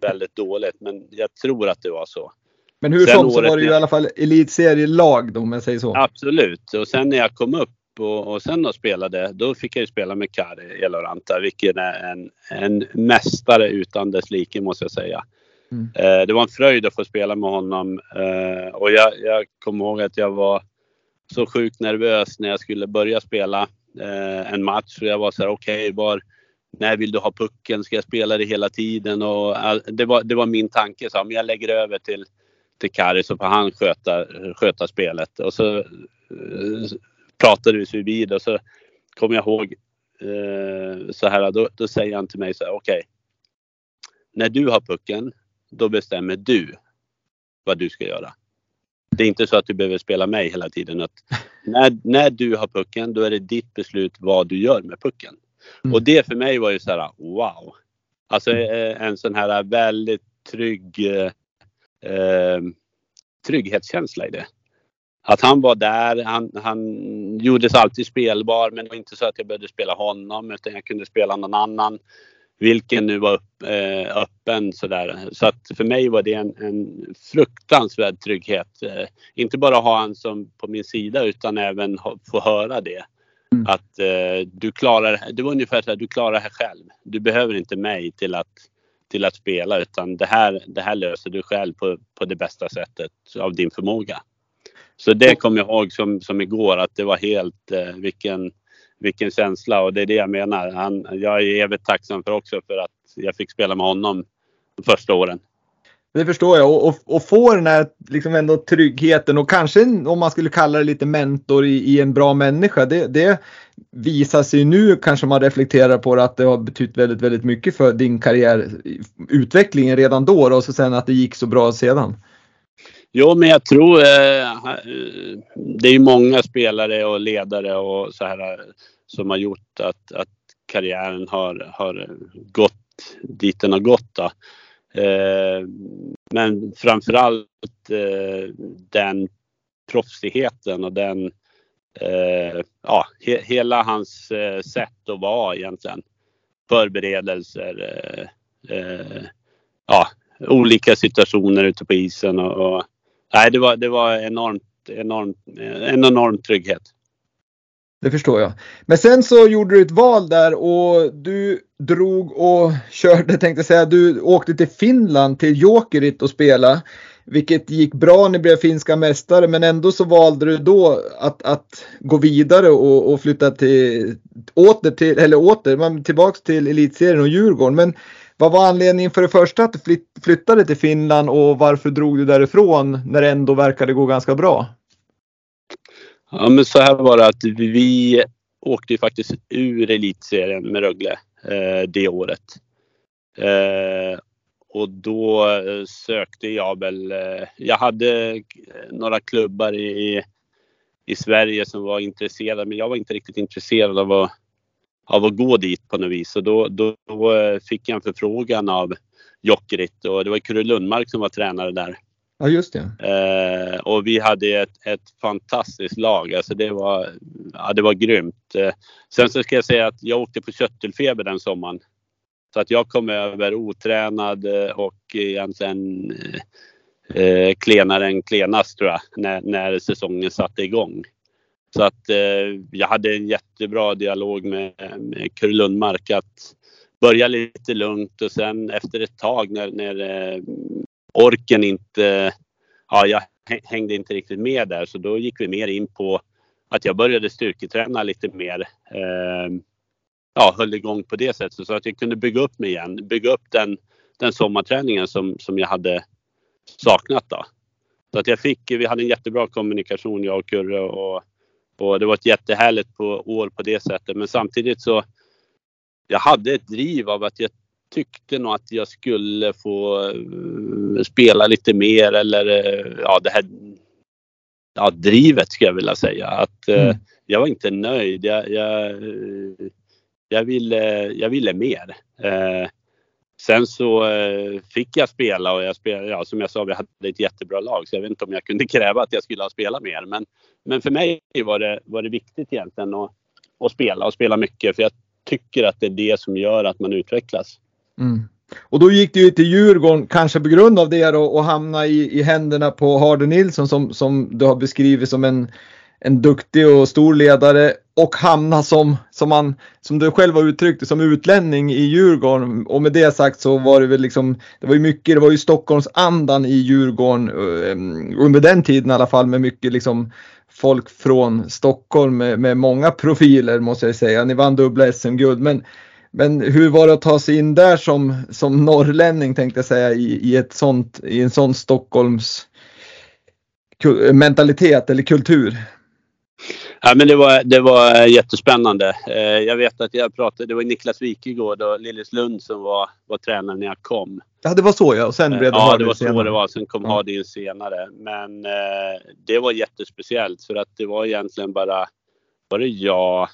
väldigt dåligt men jag tror att det var så. Men hur som så var det ju i alla fall elitserielag då om jag säger så. Absolut och sen när jag kom upp och, och sen då spelade, då fick jag ju spela med Kari Eloranta vilken är en, en mästare utan dess like måste jag säga. Mm. Eh, det var en fröjd att få spela med honom eh, och jag, jag kommer ihåg att jag var så sjukt nervös när jag skulle börja spela eh, en match. Och jag var så här, okej, okay, när vill du ha pucken? Ska jag spela det hela tiden? Och, det, var, det var min tanke. Så, om jag lägger över till till Kari så får han sköta, sköta spelet. Och så eh, pratade vi vid och så kommer jag ihåg eh, så här, då, då, säger han till mig så här, okej. Okay, när du har pucken, då bestämmer du vad du ska göra. Det är inte så att du behöver spela mig hela tiden. Att när, när du har pucken, då är det ditt beslut vad du gör med pucken. Mm. Och det för mig var ju så här, wow. Alltså eh, en sån här väldigt trygg eh, trygghetskänsla i det. Att han var där, han, han gjordes alltid spelbar men det var inte så att jag behövde spela honom utan jag kunde spela någon annan. Vilken nu var upp, eh, öppen sådär. Så att för mig var det en, en fruktansvärd trygghet. Eh, inte bara ha han som på min sida utan även ha, få höra det. Mm. Att eh, du klarar det var ungefär så att du klarar det här själv. Du behöver inte mig till att till att spela utan det här, det här löser du själv på, på det bästa sättet av din förmåga. Så det kommer jag ihåg som, som igår att det var helt eh, vilken, vilken känsla och det är det jag menar. Han, jag är evigt tacksam för också för att jag fick spela med honom de första åren. Det förstår jag och, och, och få den här liksom ändå tryggheten och kanske om man skulle kalla det lite mentor i, i en bra människa. Det, det visar sig nu kanske man reflekterar på det att det har betytt väldigt, väldigt mycket för din karriär, utvecklingen redan då och så sen att det gick så bra sedan. Jo, men jag tror eh, det är ju många spelare och ledare och så här eh, som har gjort att, att karriären har, har gått dit den har gått. Då. Eh, men framförallt eh, den proffsigheten och den eh, ja, he, hela hans eh, sätt att vara egentligen. Förberedelser, eh, eh, ja, olika situationer ute på isen och, och nej, det var, det var enormt, enormt, en enorm trygghet. Det förstår jag. Men sen så gjorde du ett val där och du drog och körde, tänkte jag säga, du åkte till Finland till Jokerit och spela. Vilket gick bra, ni blev finska mästare men ändå så valde du då att, att gå vidare och, och flytta till, åter till, eller åter, tillbaks till elitserien och Djurgården. Men vad var anledningen för det första att du flyttade till Finland och varför drog du därifrån när det ändå verkade gå ganska bra? Ja men så här var det att vi åkte ju faktiskt ur elitserien med Rögle eh, det året. Eh, och då eh, sökte jag väl, eh, jag hade eh, några klubbar i, i Sverige som var intresserade men jag var inte riktigt intresserad av att av att gå dit på något vis. Så då, då, då eh, fick jag en förfrågan av Jokerit och det var Kurre Lundmark som var tränare där. Ja, just det. Eh, och vi hade ett, ett fantastiskt lag. Alltså det var, ja, det var grymt. Eh, sen så ska jag säga att jag åkte på köttelfeber den sommaren. Så att jag kom över otränad eh, och egentligen eh, klenare än klenast tror jag när, när säsongen satte igång. Så att eh, jag hade en jättebra dialog med, med Kurre Lundmark att börja lite lugnt och sen efter ett tag när, när eh, orken inte, ja jag hängde inte riktigt med där så då gick vi mer in på att jag började styrketräna lite mer. Eh, ja, höll igång på det sättet så att jag kunde bygga upp mig igen. Bygga upp den, den sommarträningen som, som jag hade saknat då. Så att jag fick, vi hade en jättebra kommunikation jag och Kurre och, och det var ett jättehärligt på, år på det sättet. Men samtidigt så jag hade ett driv av att jag tyckte nog att jag skulle få eh, spela lite mer eller eh, ja, det här ja, drivet skulle jag vilja säga. Att, eh, mm. Jag var inte nöjd. Jag, jag, jag, ville, jag ville mer. Sen så fick jag spela och jag spelade, ja, som jag sa, vi hade ett jättebra lag så jag vet inte om jag kunde kräva att jag skulle ha spelat mer. Men, men för mig var det, var det viktigt egentligen att, att spela och spela mycket för jag tycker att det är det som gör att man utvecklas. Mm. Och då gick du ju till Djurgården, kanske på grund av det då, och hamna i, i händerna på Harder Nilsson som, som du har beskrivit som en, en duktig och stor ledare och hamna som, som, man, som du själv har uttryckt det, som utlänning i Djurgården. Och med det sagt så var det väl liksom, det var ju mycket, det var ju Stockholmsandan i Djurgården eh, under den tiden i alla fall med mycket liksom folk från Stockholm med, med många profiler måste jag säga. Ni vann dubbla SM-guld men men hur var det att ta sig in där som, som norrlänning tänkte jag säga i, i, ett sånt, i en sån Stockholms mentalitet eller kultur? Ja, men det, var, det var jättespännande. Eh, jag vet att jag pratade, det var Niklas Wikegård och Liljeslund som var, var tränare när jag kom. Ja, det var så ja. Och sen blev det Ja, det var så det var. Sen kom ja. Hardin senare. Men eh, det var jättespeciellt för att det var egentligen bara, var det jag,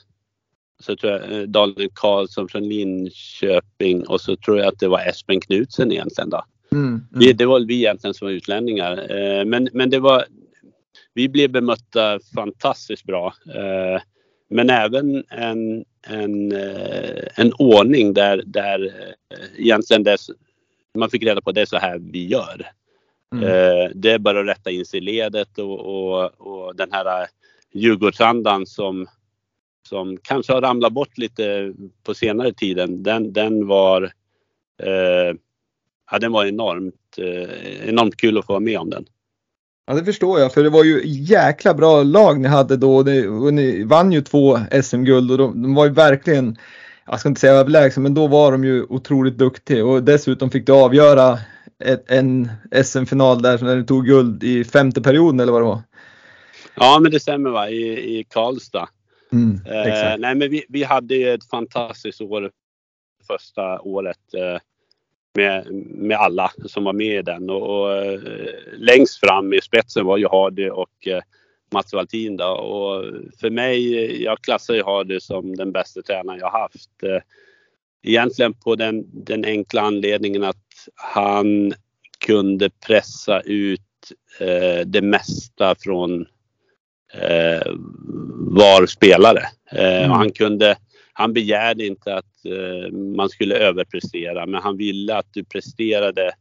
så tror jag eh, Daniel Karlsson från Linköping och så tror jag att det var Espen Knutsen egentligen då. Mm, mm. Vi, det var vi egentligen som var utlänningar. Eh, men, men det var, vi blev bemötta fantastiskt bra. Eh, men även en, en, en ordning där, där egentligen det, man fick reda på det är så här vi gör. Mm. Det är bara att rätta in sig i ledet och, och, och den här Djurgårdsandan som som kanske har ramlat bort lite på senare tiden, den, den var eh, ja, den var enormt, eh, enormt kul att få vara med om den. Ja det förstår jag för det var ju jäkla bra lag ni hade då och, det, och ni vann ju två SM-guld och de, de, var ju verkligen, jag ska inte säga överlägsna men då var de ju otroligt duktiga och dessutom fick du avgöra ett, en SM-final där när du tog guld i femte perioden eller vad det var. Ja men det stämmer va, i, i Karlstad. Mm, eh, nej, men vi, vi hade ett fantastiskt år första året eh, med, med alla som var med i den. Och, och eh, längst fram i spetsen var ju Hardy och eh, Mats Valtin. Då. Och för mig, jag klassar ju Hardy som den bästa tränaren jag haft. Eh, egentligen på den, den enkla anledningen att han kunde pressa ut det mesta från eh, var spelare. Eh, mm. han, kunde, han begärde inte att eh, man skulle överprestera men han ville att du presterade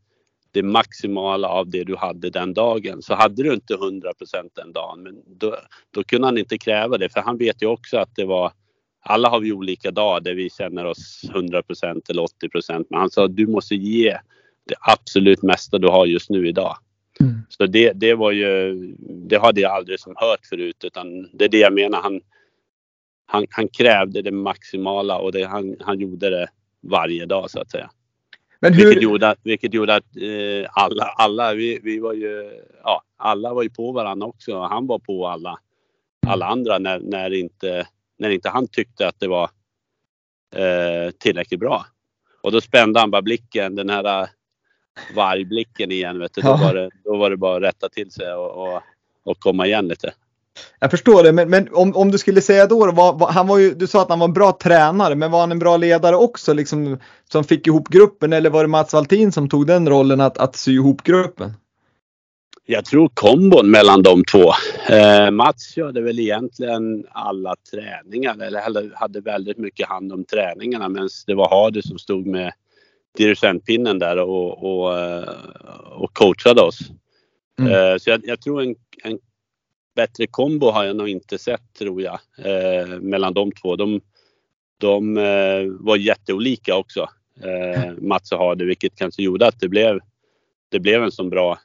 det maximala av det du hade den dagen. Så hade du inte 100 den dagen, men då, då kunde han inte kräva det för han vet ju också att det var alla har vi olika dagar där vi känner oss 100% eller 80% Men han sa du måste ge det absolut mesta du har just nu idag. Mm. Så det, det var ju, det hade jag aldrig som hört förut utan det är det jag menar. Han, han, han krävde det maximala och det, han, han gjorde det varje dag så att säga. Men hur... vilket, gjorde att, vilket gjorde att eh, alla, alla vi, vi var ju, ja, alla var ju på varandra också. Han var på alla, alla andra när, när, inte, när inte han tyckte att det var eh, tillräckligt bra. Och då spände han bara blicken, den här vargblicken igen. Vet du. Då, var det, då var det bara att rätta till sig och, och, och komma igen lite. Jag förstår det, men, men om, om du skulle säga då, då var, var, han var ju, du sa att han var en bra tränare, men var han en bra ledare också, liksom, som fick ihop gruppen, eller var det Mats Valtin som tog den rollen att, att sy ihop gruppen? Jag tror kombon mellan de två. Eh, Mats körde väl egentligen alla träningar eller hade väldigt mycket hand om träningarna medan det var Hardy som stod med dirigentpinnen där och, och, eh, och coachade oss. Mm. Eh, så jag, jag, tror en, en bättre kombo har jag nog inte sett tror jag eh, mellan de två. De, de var jätteolika också, eh, Mats och Hardy, vilket kanske gjorde att det blev det blev en så bra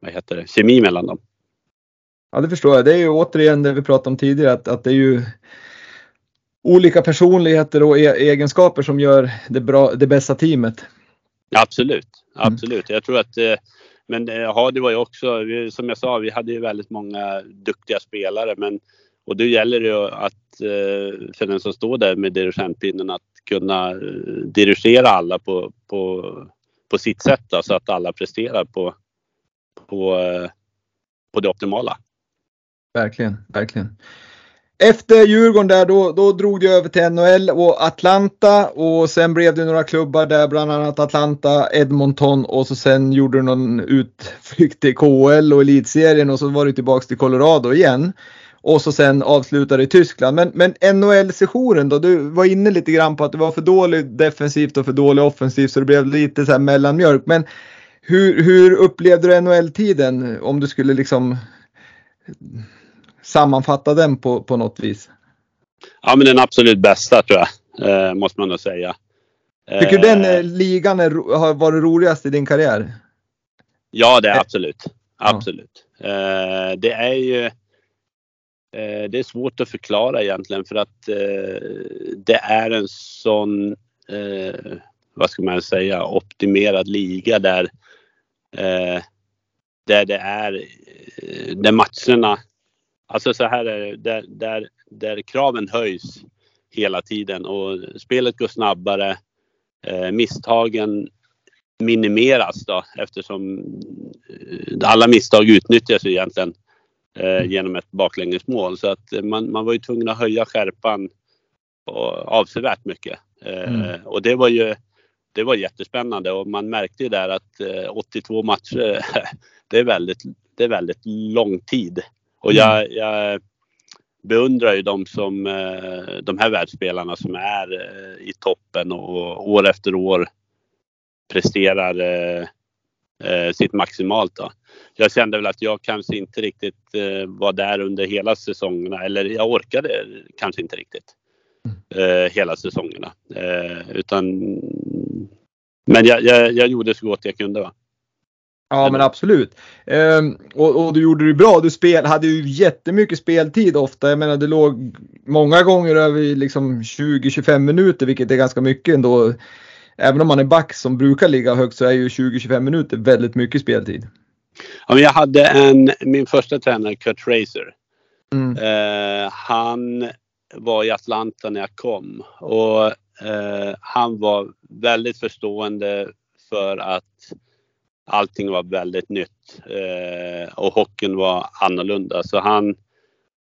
vad heter det, kemi mellan dem. Ja, det förstår jag. Det är ju återigen det vi pratade om tidigare, att, att det är ju olika personligheter och e egenskaper som gör det, bra, det bästa teamet. Absolut, mm. absolut. Mm. Jag tror att eh, men ja, det var ju också, som jag sa, vi hade ju väldigt många duktiga spelare. Men, och då gäller det ju att, eh, för den som står där med dirigentpinnen, att kunna eh, dirigera alla på, på på sitt sätt då, så att alla presterar på, på, eh, på det optimala. Verkligen, verkligen. Efter Djurgården där då, då drog det över till NHL och Atlanta och sen blev det några klubbar där bland annat Atlanta, Edmonton och så sen gjorde du någon utflykt till KHL och elitserien och så var du tillbaks till Colorado igen och så sen avslutade i Tyskland. Men, men NHL-sessionen då? Du var inne lite grann på att det var för dåligt defensivt och för dåligt offensivt så det blev lite så här mellanmjölk. Men hur, hur upplevde du NHL-tiden om du skulle liksom sammanfatta den på, på något vis? Ja, men den absolut bästa tror jag, eh, måste man nog säga. Tycker du den eh, ligan är, har varit roligast i din karriär? Ja, det är absolut. Absolut. Ja. Eh, det är ju Eh, det är svårt att förklara egentligen för att eh, det är en sån, eh, vad ska man säga, optimerad liga där, där det är, där matcherna, alltså så här är det, där, där, där kraven höjs hela tiden och spelet går snabbare. misstagen minimeras då eftersom alla misstag utnyttjas egentligen eh, genom ett baklängesmål. Så att man, man var ju tvungen att höja skärpan avsevärt mycket. Eh, mm. Och det var ju det var jättespännande och man märkte ju där att eh, 82 matcher, det är väldigt, det är väldigt lång tid. Och jag, mm. jag beundrar ju de som, eh, de här världsspelarna som är eh, i toppen och år efter år presterar eh, sitt maximalt. Då. Jag kände väl att jag kanske inte riktigt var där under hela säsongerna eller jag orkade kanske inte riktigt eh, hela säsongerna. Utan, men jag, jag, jag, gjorde så gott jag kunde. Va? Ja men absolut. Ehm, och, och, du gjorde det bra. Du spel, hade ju jättemycket speltid ofta. Jag menar det låg många gånger över liksom 20-25 minuter vilket är ganska mycket ändå även om man är back som brukar ligga högt så är ju 20-25 minuter väldigt mycket speltid. Ja, jag hade en, min första tränare Kurt Fraser. Mm. Eh, han var i Atlanta när jag kom och eh, han var väldigt förstående för att allting var väldigt nytt eh, och hockeyn var annorlunda. Så han,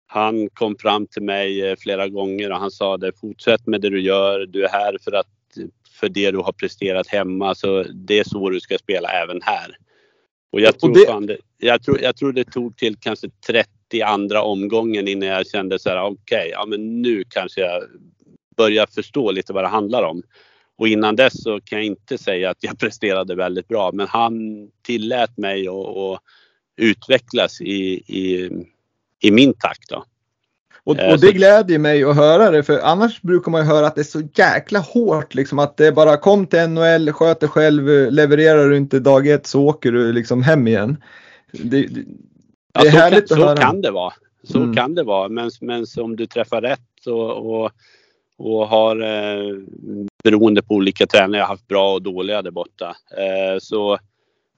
han kom fram till mig eh, flera gånger och han sa det, fortsätt med det du gör. Du är här för att för det du har presterat hemma. Så det är så du ska spela även här. Och jag tror, och det... fan, jag tror, jag tror det tog till kanske 30 andra omgången innan jag kände så här, okej, okay, ja men nu kanske jag börjar förstå lite vad det handlar om. Och innan dess så kan jag inte säga att jag presterade väldigt bra, men han tillät mig att utvecklas i, i, i min takt. Då. Och, eh, och det glädjer mig att höra det för annars brukar man ju höra att det är så jäkla hårt liksom att det bara kom till NHL, sköt dig själv, levererar du inte dag ett så åker du liksom hem igen. Det, det, ja, är härligt kan, att höra. Så kan det vara. Så mm. kan det vara men, men om du träffar rätt och, och, och har eh, beroende på olika tränare, jag har haft bra och dåliga där borta. Eh, så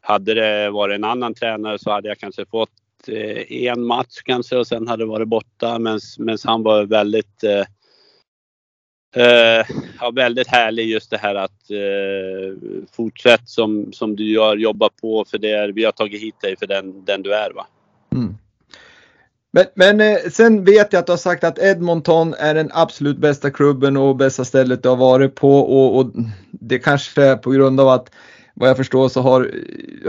hade det varit en annan tränare så hade jag kanske fått Eh, en match kanske och sen hade varit borta. Men han var väldigt eh, Uh, ja, väldigt härlig just det här att uh, fortsätt som, som du gör, jobba på för det är, vi har tagit hit dig för den, den du är. Va? Mm. Men, men eh, sen vet jag att du har sagt att Edmonton är den absolut bästa klubben och bästa stället du har varit på och, och det kanske är på grund av att vad jag förstår så har,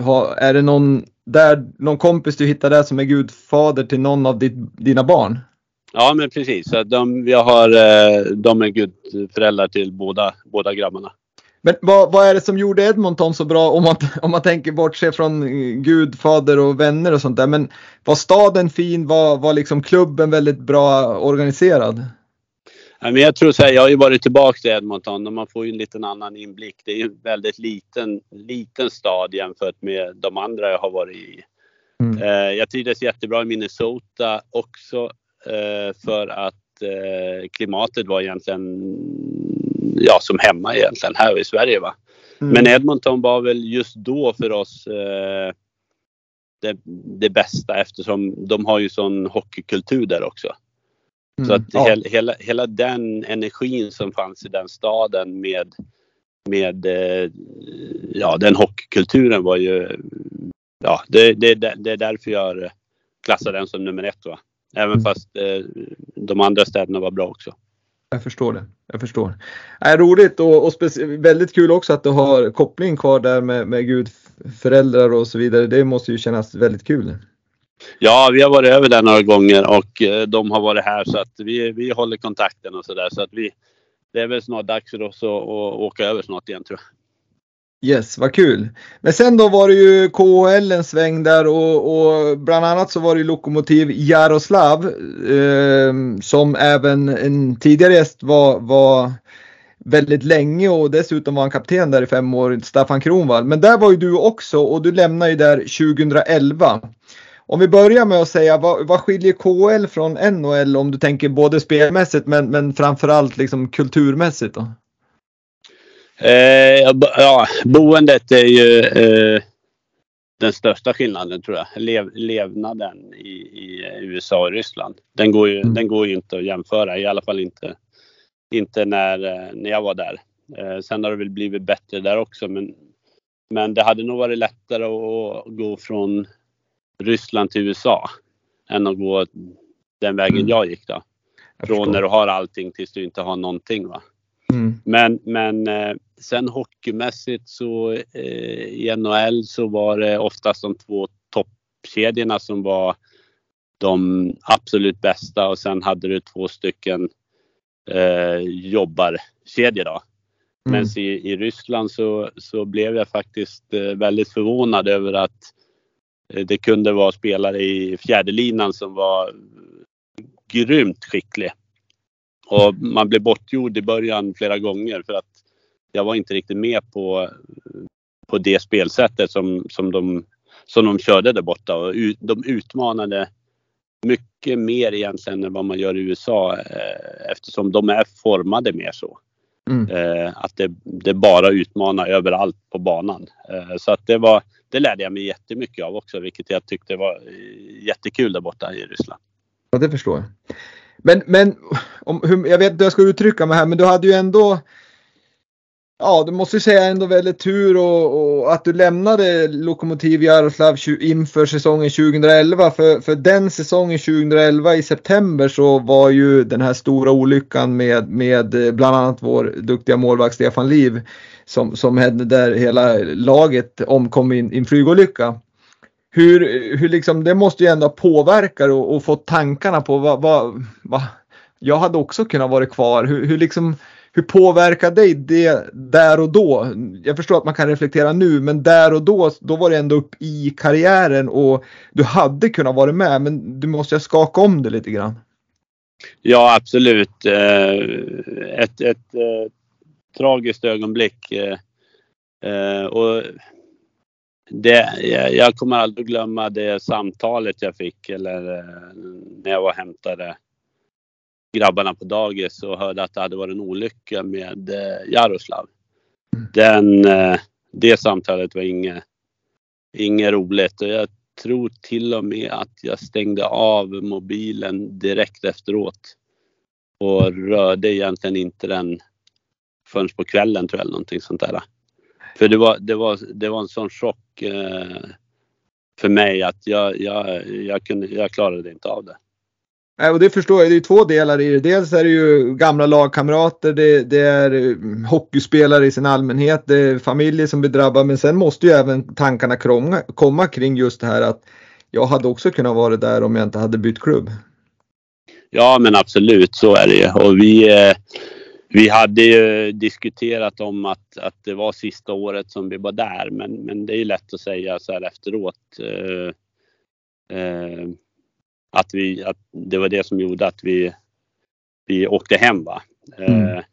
har, är det någon, där, någon kompis du hittar där som är gudfader till någon av ditt, dina barn? Ja men precis, de, jag har, eh, de är gudföräldrar till båda, båda grabbarna. Men vad, vad, är det som gjorde Edmonton så bra om man, om man tänker bortse från Gud, fader och vänner och sånt där. Men var staden fin? Var, var liksom klubben väldigt bra organiserad? Ja, men jag tror så här, jag har ju varit tillbaka i Edmonton och man får ju en liten annan inblick. Det är ju en väldigt liten, liten stad jämfört med de andra jag har varit i. Mm. Eh, jag trivdes jättebra i Minnesota också eh, för att eh, klimatet var egentligen ja, som hemma egentligen här i Sverige. Va? Mm. Men Edmonton var väl just då för oss eh, det, det, bästa eftersom de har ju sån hockeykultur där också. Mm. Så att ja. hela, hela, hela, den energin som fanns i den staden med, med eh, ja, den hockeykulturen var ju, ja det, det, det är därför jag klassar den som nummer ett. Va? Även mm. fast eh, de andra städerna var bra också. Jag förstår det. Jag förstår. Äh, roligt och, och väldigt kul också att du har koppling kvar där med, med gudföräldrar och så vidare. Det måste ju kännas väldigt kul. Ja, vi har varit över där några gånger och eh, de har varit här så att vi, vi håller kontakten och sådär. Så att vi, det är väl snart dags för oss att, att åka över snart igen tror jag. Yes, vad kul. Men sen då var det ju KHL en sväng där och, och bland annat så var det Lokomotiv Jaroslav eh, som även en tidigare gäst var, var väldigt länge och dessutom var han kapten där i fem år, Staffan Kronvall. Men där var ju du också och du lämnade ju där 2011. Om vi börjar med att säga vad, vad skiljer KHL från NHL om du tänker både spelmässigt men, men framförallt liksom kulturmässigt då? Eh, ja, boendet är ju eh, den största skillnaden tror jag. Lev, levnaden i, i, USA och Ryssland. Den går, ju, mm. den går ju inte att jämföra, i alla fall inte, inte när, eh, när jag var där. Eh, sen har det väl blivit bättre där också men, men det hade nog varit lättare att gå från Ryssland till USA än att gå den vägen mm. jag gick då. Från när du har allting tills du inte har någonting. Va? Mm. Men, men eh, sen hockeymässigt så eh, i NHL så var det oftast de två toppkedjorna som var de absolut bästa och sen hade du två stycken eh, jobbarkedjor då. Mm. Men i, i Ryssland så, så blev jag faktiskt eh, väldigt förvånad över att eh, det kunde vara spelare i fjärdelinan som var grymt skicklig. Och man blev bortgjord i början flera gånger för att jag var inte riktigt med på, på det spelsättet som, som, de, som de körde där borta. Och de utmanade mycket mer egentligen än vad man gör i USA eh, eftersom de är formade mer så. Mm. Eh, att det, det bara utmanar överallt på banan. Eh, så att det, var, det lärde jag mig jättemycket av också vilket jag tyckte var jättekul där borta i Ryssland. Ja det förstår jag. Men, men om, hur, jag vet inte hur jag ska uttrycka mig här men du hade ju ändå Ja, du måste säga ändå väldigt tur och, och, att du lämnade Lokomotiv Jaroslav inför säsongen 2011. För, för den säsongen 2011 i september så var ju den här stora olyckan med, med eh, bland annat vår duktiga målvakt Stefan Liv som, som hände där hela laget omkom i en flygolycka. Hur, hur liksom, det måste ju ändå påverka och, och få tankarna på vad, vad, vad jag hade också kunnat vara kvar. Hur, hur liksom hur påverkar dig det där och då? Jag förstår att man kan reflektera nu, men där och då, då var det ändå upp i karriären och du hade kunnat vara med, men du måste skaka om det lite grann. Ja, absolut. Eh, ett, ett, ett tragiskt ögonblick. Eh, och det, jag kommer aldrig glömma det samtalet jag fick eller när jag var och hämtade grabbarna på dagis och hörde att det hade varit en olycka med eh, Jaroslav. Den, eh, det samtalet var inget, inget roligt och jag tror till och med att jag stängde av mobilen direkt efteråt. Och rörde egentligen inte den förrän på kvällen tror jag eller någonting sånt där. För det var, det var, det var en sån chock eh, för mig att jag, jag, jag, kunde, jag klarade inte av det. Och det förstår jag, det är två delar i det. Dels är det ju gamla lagkamrater, det, det är eh, hockeyspelare i sin allmänhet, det är familjer som blir drabbade, men sen måste ju även tankarna komma, komma kring just det här att jag hade också kunnat vara där om jag inte hade bytt klubb. Ja men absolut, så är det ju. Och vi, eh, vi hade ju diskuterat om att, att det var sista året som vi var där, men, men det är ju lätt att säga så här efteråt. Eh, eh, att, vi, att det var det som gjorde att vi, vi åkte hem. Va? Mm. Eh,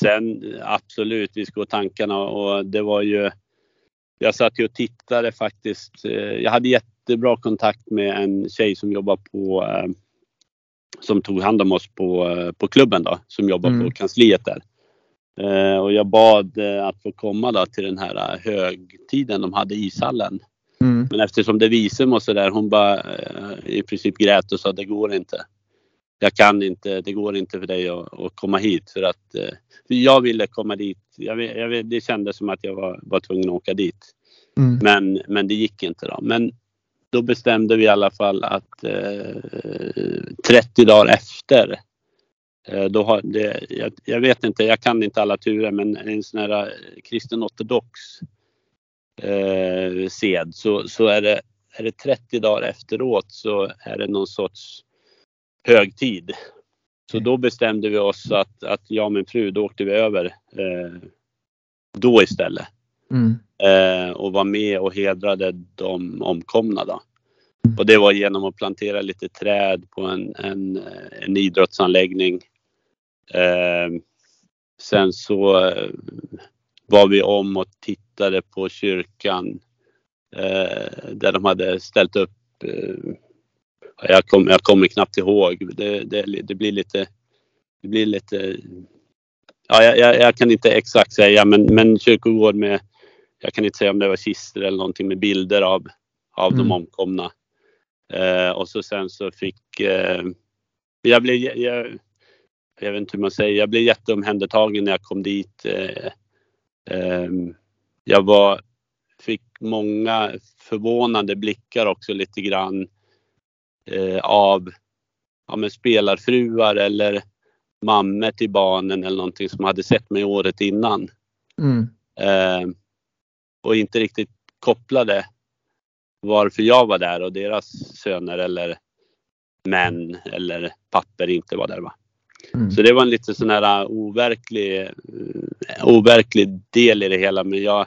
sen absolut, vi skulle tankarna och det var ju jag satt ju och tittade faktiskt. Eh, jag hade jättebra kontakt med en tjej som jobbar på eh, som tog hand om oss på, på klubben då, som jobbar mm. på kansliet där. och jag bad att få komma då till den här högtiden de hade i ishallen. Mm. Men eftersom det visum och sådär, hon bara i princip grät och sa det går inte. Jag kan inte, det går inte för dig att, att komma hit för att för jag ville komma dit. Jag, jag, det kändes som att jag var, var tvungen att åka dit. Mm. Men, men det gick inte då. Men då bestämde vi i alla fall att eh, 30 dagar efter eh, då har det, jag, jag, vet inte, jag kan inte alla turer men en sån här eh, kristen ortodox eh, sed så, så är, det, är det 30 dagar efteråt så är det någon sorts högtid. Så då bestämde vi oss att, att jag och min fru, då åkte vi över eh, då istället. Mm. Eh, och var med och hedrade de omkomna. Då. Och det var genom att plantera lite träd på en, en, en idrottsanläggning. Eh, sen så var vi om och tittade på kyrkan eh, där de hade ställt upp eh, jag, kom, jag kommer knappt ihåg. Det, det, det, blir lite... Det blir lite... Ja, jag, jag, kan inte exakt säga men, men kyrkogård med... Jag kan inte säga om det var kistor eller någonting med bilder av, av mm. de omkomna. Eh, och så sen så fick... Eh, jag blev... Jag, jag vet inte hur man säger. Jag blev jätteomhändertagen när jag kom dit. Eh, jag var, fick många förvånande blickar också lite grann eh, av ja, men spelarfruar eller mammor till barnen eller någonting som hade sett mig året innan. Mm. Eh, och inte riktigt kopplade varför jag var där och deras söner eller män eller papper inte var där. Va? Mm. Så det var en lite sån här overklig, uh, overklig del i det hela men jag,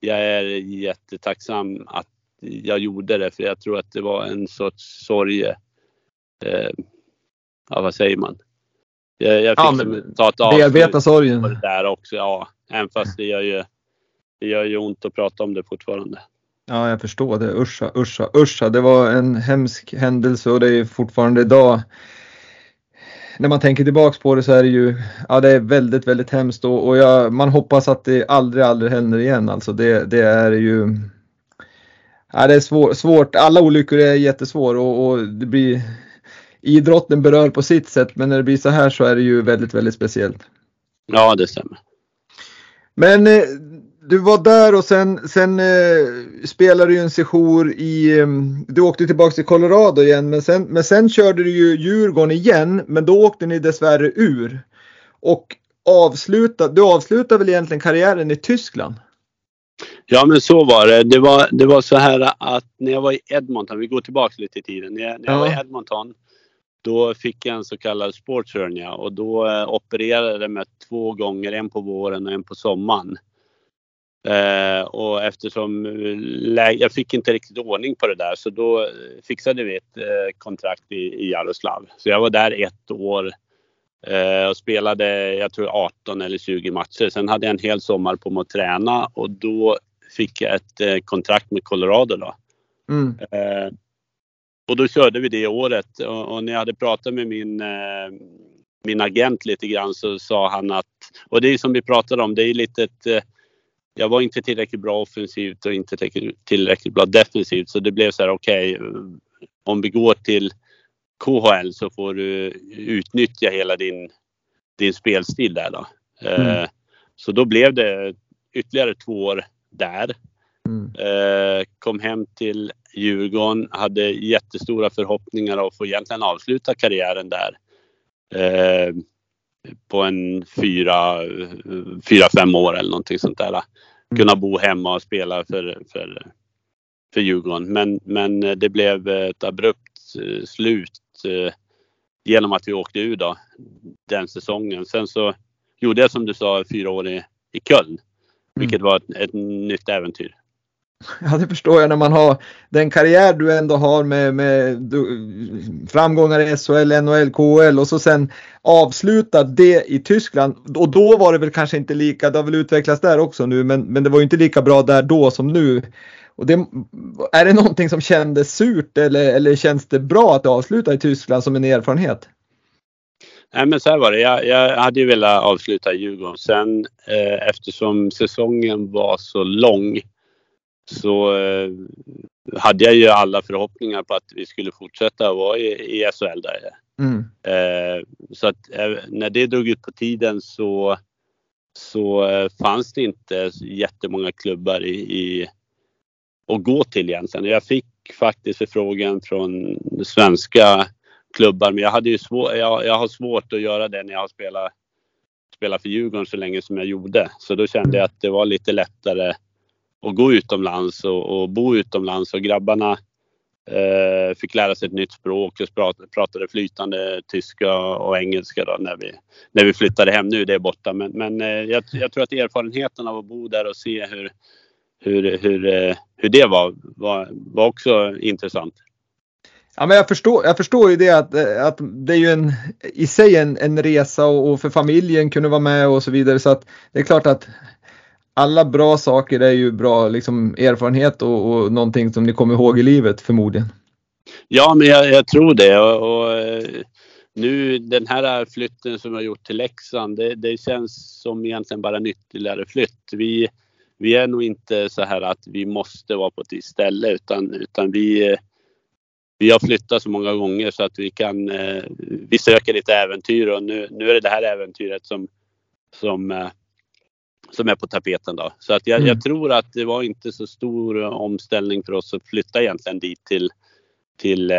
jag är jättetacksam att jag gjorde det för jag tror att det var en sorts sorg. Eh, ja, vad säger man? Jag, jag fick ja, ta ett avslut bearbeta sorgen. Det där också, ja. Även fast det gör, ju, det gör ju ont att prata om det fortfarande. Ja, jag förstår det. Uscha, uscha, uscha. Det var en hemsk händelse och det är fortfarande idag. När man tänker tillbaks på det så är det ju, ja det är väldigt, väldigt hemskt och, och jag, man hoppas att det aldrig, aldrig händer igen. Alltså det, det är ju, ja, det är svår, svårt. Alla olyckor är jättesvåra och, och det blir idrotten berör på sitt sätt men när det blir så här så är det ju väldigt, väldigt speciellt. Ja, det stämmer. Men eh, du var där och sen, sen eh, spelade du en sejour i, eh, du åkte tillbaka till Colorado igen men sen, men sen körde du ju Djurgården igen men då åkte ni dessvärre ur. Och avslutade, du avslutade väl egentligen karriären i Tyskland? Ja men så var det. Det var, det var så här att när jag var i Edmonton, vi går tillbaka lite i tiden. När jag, när jag var i Edmonton då fick jag en så kallad sports hernia och då eh, opererade jag mig två gånger, en på våren och en på sommaren. Eh, och eftersom eh, jag fick inte riktigt ordning på det där så då fixade vi ett eh, kontrakt i, i Jaroslav. Så jag var där ett år eh, och spelade, jag tror 18 eller 20 matcher. Sen hade jag en hel sommar på mig att träna och då fick jag ett eh, kontrakt med Colorado då. Mm. Eh, och då körde vi det året och, och när jag hade pratat med min, min agent lite grann så sa han att, och det är som vi pratade om, det är lite ett, jag var inte tillräckligt bra offensivt och inte tillräckligt bra defensivt så det blev så här okej, okay, om vi går till KHL så får du utnyttja hela din, din spelstil där då. Mm. Eh, så då blev det ytterligare två år där. Mm. Eh, kom hem till Djurgården. Hade jättestora förhoppningar att få egentligen avsluta karriären där. Eh, på en fyra, fyra, fem år eller någonting sånt där. Kunna bo hemma och spela för, för, för Djurgården. Men, men det blev ett abrupt eh, slut eh, genom att vi åkte ur då, den säsongen. Sen så gjorde jag som du sa fyra år i, i Köln. Vilket mm. var ett, ett nytt äventyr. Ja, det förstår jag när man har den karriär du ändå har med, med framgångar i SHL, NHL, KHL och så sen avsluta det i Tyskland. Och då var det väl kanske inte lika, det har väl utvecklats där också nu, men, men det var ju inte lika bra där då som nu. Och det, är det någonting som kändes surt eller, eller känns det bra att avsluta i Tyskland som en erfarenhet? Nej men så här var det. Jag, jag hade ju velat avsluta i Djurgården. Sen eh, eftersom säsongen var så lång så eh, hade jag ju alla förhoppningar på att vi skulle fortsätta vara i, i SHL där. Mm. Eh, så att eh, när det drog ut på tiden så, så eh, fanns det inte jättemånga klubbar i, i, att gå till egentligen. Jag fick faktiskt förfrågan från svenska klubbar men jag, hade ju svår, jag, jag har svårt att göra det när jag har spelat, spelat för Djurgården så länge som jag gjorde. Så då kände jag att det var lite lättare och gå utomlands och, och bo utomlands och grabbarna eh, fick lära sig ett nytt språk och pratade flytande tyska och engelska då när vi, när vi flyttade hem. Nu är det borta men, men eh, jag, jag, tror att erfarenheten av att bo där och se hur, hur, hur, eh, hur det var, var, var också intressant. Ja, men jag, förstår, jag förstår ju det att, eh, att det är ju en, i sig en, en resa och, och för familjen kunde vara med och så vidare så att det är klart att alla bra saker är ju bra liksom, erfarenhet och, och någonting som ni kommer ihåg i livet förmodligen. Ja, men jag, jag tror det. Och, och, eh, nu den här eh, flytten som jag gjort till Leksand, det, det, känns som egentligen bara en ytterligare flytt. Vi, vi är nog inte så här att vi måste vara på ett visst ställe utan, utan vi, eh, vi har flyttat så många gånger så att vi kan, vi söker lite äventyr och nu, nu är det det här äventyret som, som som är på tapeten då. Så att jag, mm. jag, tror att det var inte så stor omställning för oss att flytta egentligen dit till, till, eh,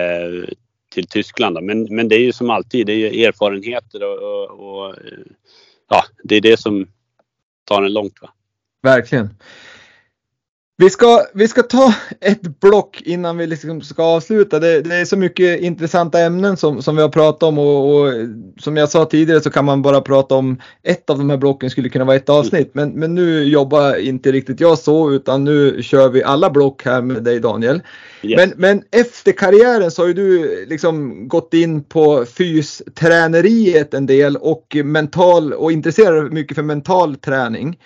till Tyskland. Då. Men, men det är ju som alltid, det är erfarenheter och, och, och ja, det är det som tar en långt. Va? Verkligen. Vi ska, vi ska ta ett block innan vi liksom ska avsluta. Det, det, är så mycket intressanta ämnen som, som vi har pratat om och, och, som jag sa tidigare så kan man bara prata om ett av de här blocken skulle kunna vara ett avsnitt. Men, men nu jobbar inte riktigt jag så utan nu kör vi alla block här med dig Daniel. Yes. Men, men efter karriären så har ju du liksom gått in på fysträneriet en del och mental och intresserar mycket för mental träning.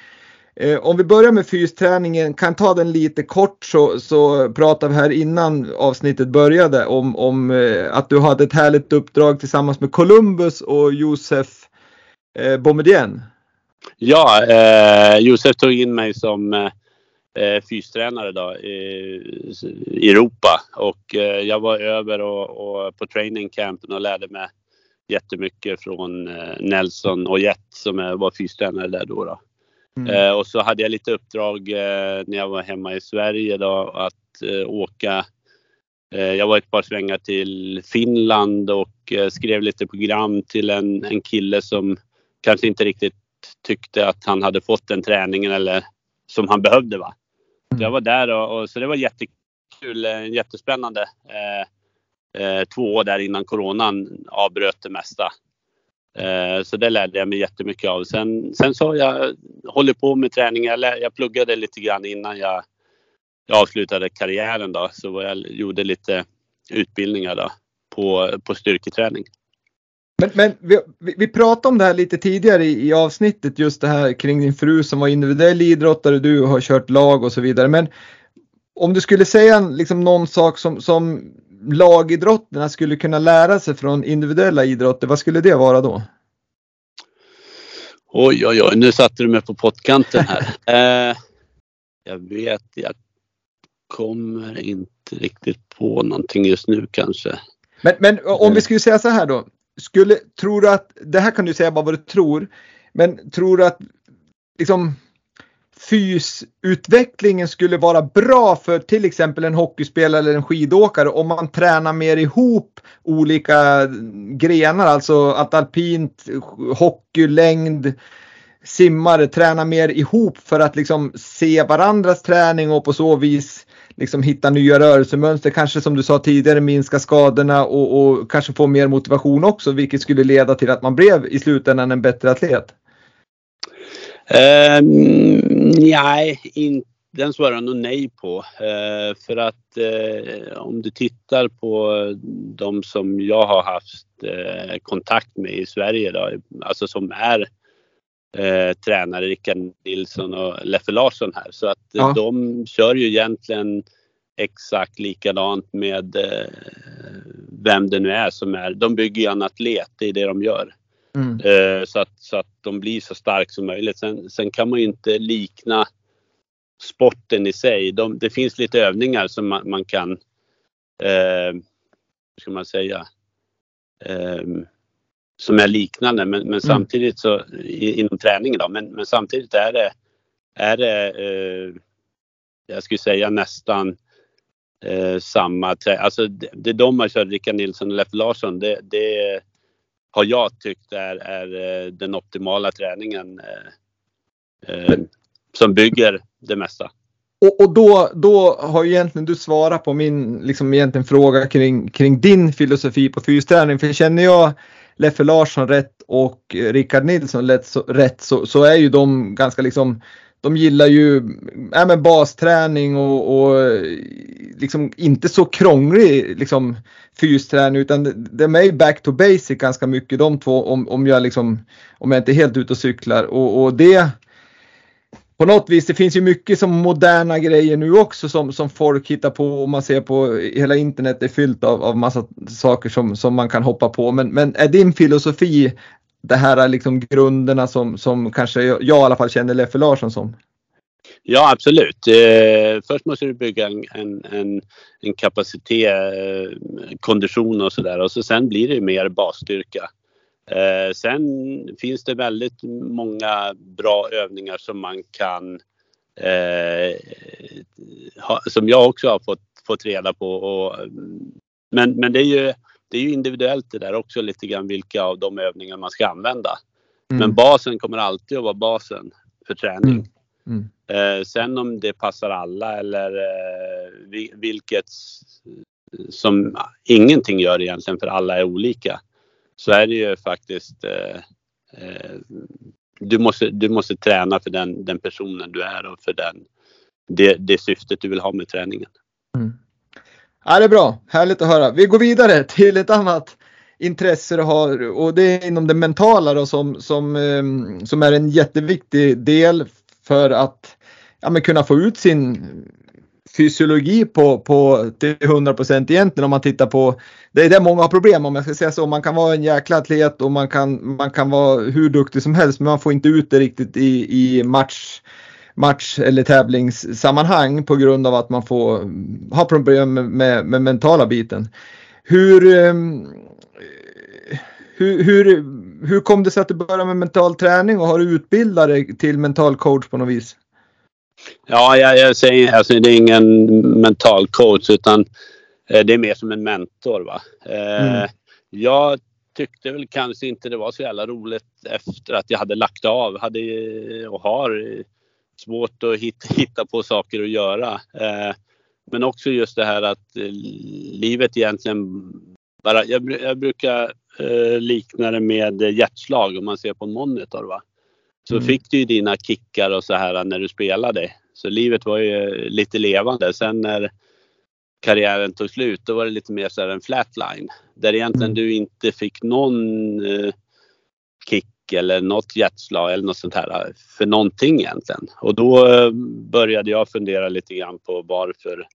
Eh, om vi börjar med fysträningen, kan ta den lite kort så, så pratade vi här innan avsnittet började om, om eh, att du hade ett härligt uppdrag tillsammans med Columbus och Josef eh, Boumedienne. Ja, eh, Josef tog in mig som eh, eh, fystränare då, i, i Europa och eh, jag var över och, och på training campen och lärde mig jättemycket från eh, Nelson och Jett som eh, var fystränare där då. då. Mm. Eh, och så hade jag lite uppdrag eh, när jag var hemma i Sverige då att eh, åka. Eh, jag var ett par svängar till Finland och eh, skrev lite program till en, en kille som kanske inte riktigt tyckte att han hade fått den träningen eller som han behövde. Va? Så jag mm. var där och, och så det var jättekul, eh, jättespännande. två år där innan coronan avbröt det mesta. Eh, så det lärde jag mig jättemycket av. Sen, sen så har jag hållit på med träning. Jag, jag pluggade lite grann innan jag, jag avslutade karriären. Då, så jag gjorde lite utbildningar då, på, på styrketräning. Men, men vi, vi pratade om det här lite tidigare i, i, avsnittet, just det här kring din fru som var individuell idrottare, du har kört lag och så vidare. Men om du skulle säga liksom någon sak som, som lagidrotterna skulle kunna lära sig från individuella idrotter, vad skulle det vara då? Oj, oj, oj, nu satte du mig på pottkanten här. eh, jag vet, jag kommer inte riktigt på någonting just nu kanske. Men, men om vi skulle säga så här då. Skulle, tror du att, det här kan du säga bara vad du tror, men tror du att liksom fysutvecklingen skulle vara bra för till exempel en hockeyspelare eller en skidåkare om man tränar mer ihop olika grenar, alltså att alpint, hockey, längd, simmare tränar mer ihop för att liksom se varandras träning och på så vis liksom hitta nya rörelsemönster, kanske som du sa tidigare minska skadorna och, och kanske få mer motivation också, vilket skulle leda till att man blev i slutändan en bättre atlet? Um, nej, in, den svarar jag nog nej på. Uh, för att uh, om du tittar på de som jag har haft uh, kontakt med i Sverige då, alltså som är tränare, Rickard Nilsson och Leffe Larsson här. Så att ja. de kör ju egentligen exakt likadant med vem det nu är som är. De bygger ju en atlet, det är det de gör. Mm. Eh, så, att, så att de blir så starka som möjligt. Sen, sen kan man ju inte likna sporten i sig. De, det finns lite övningar som man, man kan, eh, hur ska man säga, eh, som är liknande men, men mm. samtidigt så inom träningen då. Men, men samtidigt är det, är det eh, jag skulle säga nästan eh, samma, alltså det, det de har kört, Rickard Nilsson och Leif Larsson, det, det har jag tyckt är, är eh, den optimala träningen eh, eh, som bygger det mesta. Och, och, då, då har egentligen du svarat på min liksom egentligen fråga kring, kring din filosofi på fysträning. För känner jag Leffe Larsson rätt och Rickard Nilsson rätt, så, rätt så, så, är ju de ganska liksom de gillar ju äh, men basträning och, och liksom inte så krånglig liksom, fysträning utan de är back to basic ganska mycket de två om, om, jag, liksom, om jag inte är helt ute och cyklar. Och, och det på något vis, det finns ju mycket som moderna grejer nu också som, som folk hittar på och man ser på hela internet är fyllt av, av massa saker som, som man kan hoppa på. Men, men är din filosofi det här liksom grunderna som, som kanske jag, jag i alla fall känner Leffe Larsson som? Ja absolut. Eh, först måste du bygga en, en, en, en kapacitet, eh, kondition och sådär och så sen blir det mer basstyrka. Eh, sen finns det väldigt många bra övningar som man kan eh, ha, som jag också har fått, fått reda på. Och, mm, men, men det är ju det är ju individuellt det där också lite grann vilka av de övningar man ska använda. Mm. Men basen kommer alltid att vara basen för träning. Mm. Mm. Eh, sen om det passar alla eller eh, vilket som ingenting gör egentligen för alla är olika. Så är det ju faktiskt eh, eh du, måste, du måste träna för den, den personen du är och för den, det, det syftet du vill ha med träningen. Mm. Ja, det är bra, härligt att höra. Vi går vidare till ett annat intresse du har och det är inom det mentala då, som, som, ehm, som är en jätteviktig del för att ja, men kunna få ut sin fysiologi på, på till 100 procent egentligen om man tittar på det är där många har problem om jag ska säga så. Man kan vara en jäkla atlet och man kan, man kan vara hur duktig som helst men man får inte ut det riktigt i, i match match eller tävlingssammanhang på grund av att man får ha problem med, med, med mentala biten. Hur, ehm, hur, hur, hur kom det sig att du började med mental träning och har du utbildat dig till mental coach på något vis? Ja, jag, jag säger alltså det är ingen mental coach utan eh, det är mer som en mentor. Va? Eh, mm. Jag tyckte väl kanske inte det var så jävla roligt efter att jag hade lagt av hade, och har svårt att hitta, hitta på saker att göra. Eh, men också just det här att eh, livet egentligen bara, jag, jag brukar eh, likna det med hjärtslag om man ser på en monitor. Va? Så mm. fick du ju dina kickar och så här när du spelade. Så livet var ju lite levande. Sen när karriären tog slut då var det lite mer så här en flatline. Där egentligen mm. du inte fick någon eh, eller något hjärtslag eller något sånt här för någonting egentligen. Och då eh, började jag fundera lite grann på varför,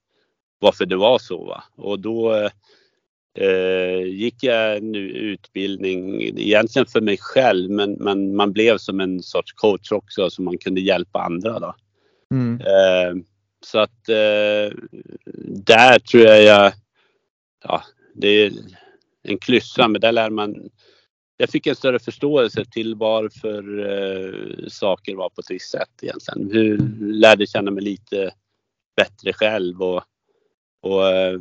varför det var så. Va? Och då eh, gick jag en utbildning egentligen för mig själv men, men man blev som en sorts coach också så man kunde hjälpa andra. Då. Mm. Eh, så att eh, där tror jag jag, ja det är en klyscha men där lär man jag fick en större förståelse till varför eh, saker var på ett visst sätt egentligen. Hur lärde känna mig lite bättre själv och, och eh,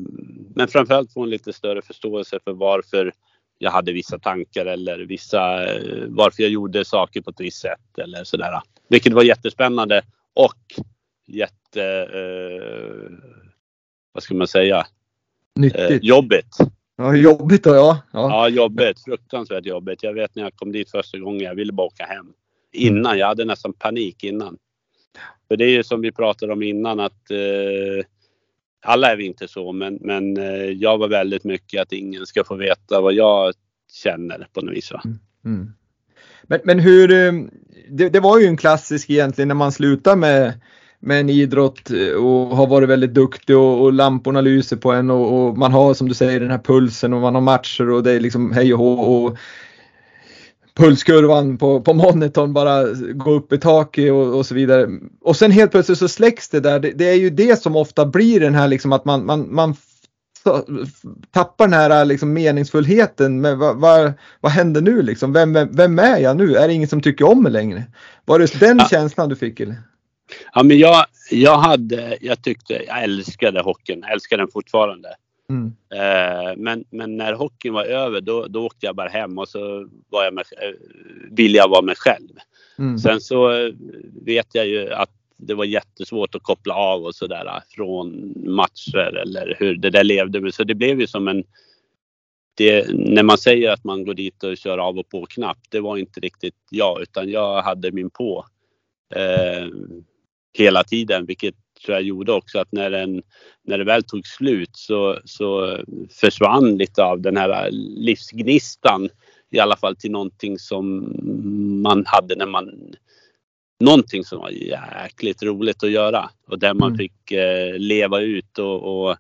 men framförallt få en lite större förståelse för varför jag hade vissa tankar eller vissa, eh, varför jag gjorde saker på ett visst sätt eller sådär. Vilket var jättespännande och jätte, eh, vad ska man säga, Nyttigt. eh, jobbigt. Ja, jobbigt då ja. ja. Ja, jobbigt. Fruktansvärt jobbigt. Jag vet när jag kom dit första gången, jag ville bara åka hem. Innan, jag hade nästan panik innan. För det är ju som vi pratade om innan att eh, alla är vi inte så, men, men eh, jag var väldigt mycket att ingen ska få veta vad jag känner på något vis. Va? Mm. Men, men hur, eh, det, det var ju en klassisk egentligen när man slutar med, med en idrott eh, och har varit väldigt duktig och, och lamporna lyser på en och, och, man har som du säger den här pulsen och man har matcher och det är liksom hej och hå och pulskurvan på, på monitorn bara går upp i taket och, och så vidare. Och sen helt plötsligt så släcks det där. Det, det, är ju det som ofta blir den här liksom att man, man, man tappar den här liksom meningsfullheten med vad, vad, vad händer nu liksom? Vem, vem, vem, är jag nu? Är det ingen som tycker om mig längre? Var det den ja. känslan du fick? Eller? Ja, men jag, jag hade, jag tyckte, jag älskade hockeyn, jag älskar den fortfarande. Mm. Eh, men, men när hockeyn var över då, då åkte jag bara hem och så var jag med, ville jag vara mig själv. Mm. Sen så vet jag ju att det var jättesvårt att koppla av och sådär från matcher eller hur det där levde. Så det blev ju som en det, när man säger att man går dit och kör av och på-knapp, det var inte riktigt jag utan jag hade min på eh, hela tiden vilket tror jag gjorde också att när, den, när det väl tog slut så, så försvann lite av den här livsgnistan i alla fall till någonting som man hade när man någonting som var jäkligt roligt att göra och där man mm. fick eh, leva ut och, och,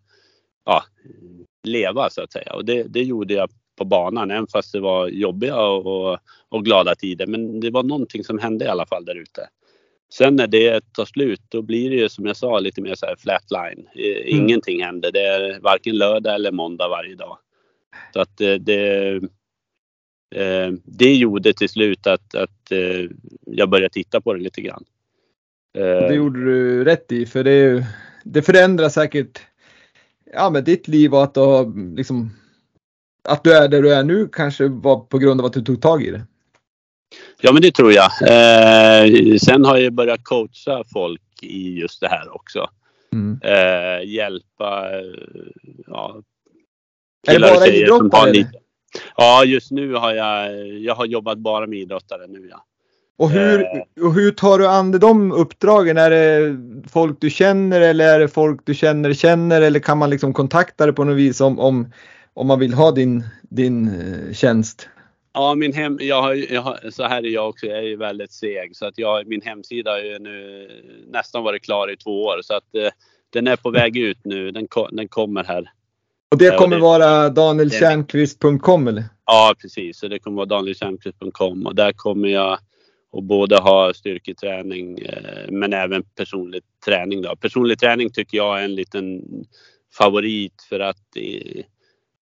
ja, leva så att säga. Och det, det gjorde jag på banan, även fast det var jobbiga och, och, och, glada tider. Men det var någonting som hände i alla fall där ute. Sen när det tar slut, då blir det ju som jag sa lite mer så här flatline. Mm. Ingenting händer. Det är varken lördag eller måndag varje dag. Så att det, det eh, det gjorde till slut att, att eh, jag började titta på det lite grann. Eh, det gjorde du rätt i för det, det förändrar säkert ja, men ditt liv och att du har liksom att du är där du är nu kanske var på grund av att du tog tag i det. Ja men det tror jag. Eh, sen har jag börjat coacha folk i just det här också. Mm. Eh, hjälpa ja, Är det bara idrottare? Ja, just nu har jag, jag har jobbat bara med idrottare nu ja. Och hur, eh. och hur tar du an de uppdragen? Är det folk du känner eller är det folk du känner känner eller kan man liksom kontakta dig på något vis om, om, om man vill ha din, din eh, tjänst? Ja, min hem, jag har, jag har, så här är jag också. Jag är väldigt seg så att jag, min hemsida har ju nu nästan varit klar i två år så att eh, den är på väg ut nu. Den, den kommer här och det kommer vara danieltjärnqvist.com eller? Ja precis, så det kommer vara danieltjärnqvist.com och där kommer jag att både ha styrketräning eh, men även personlig träning. Då. Personlig träning tycker jag är en liten favorit för att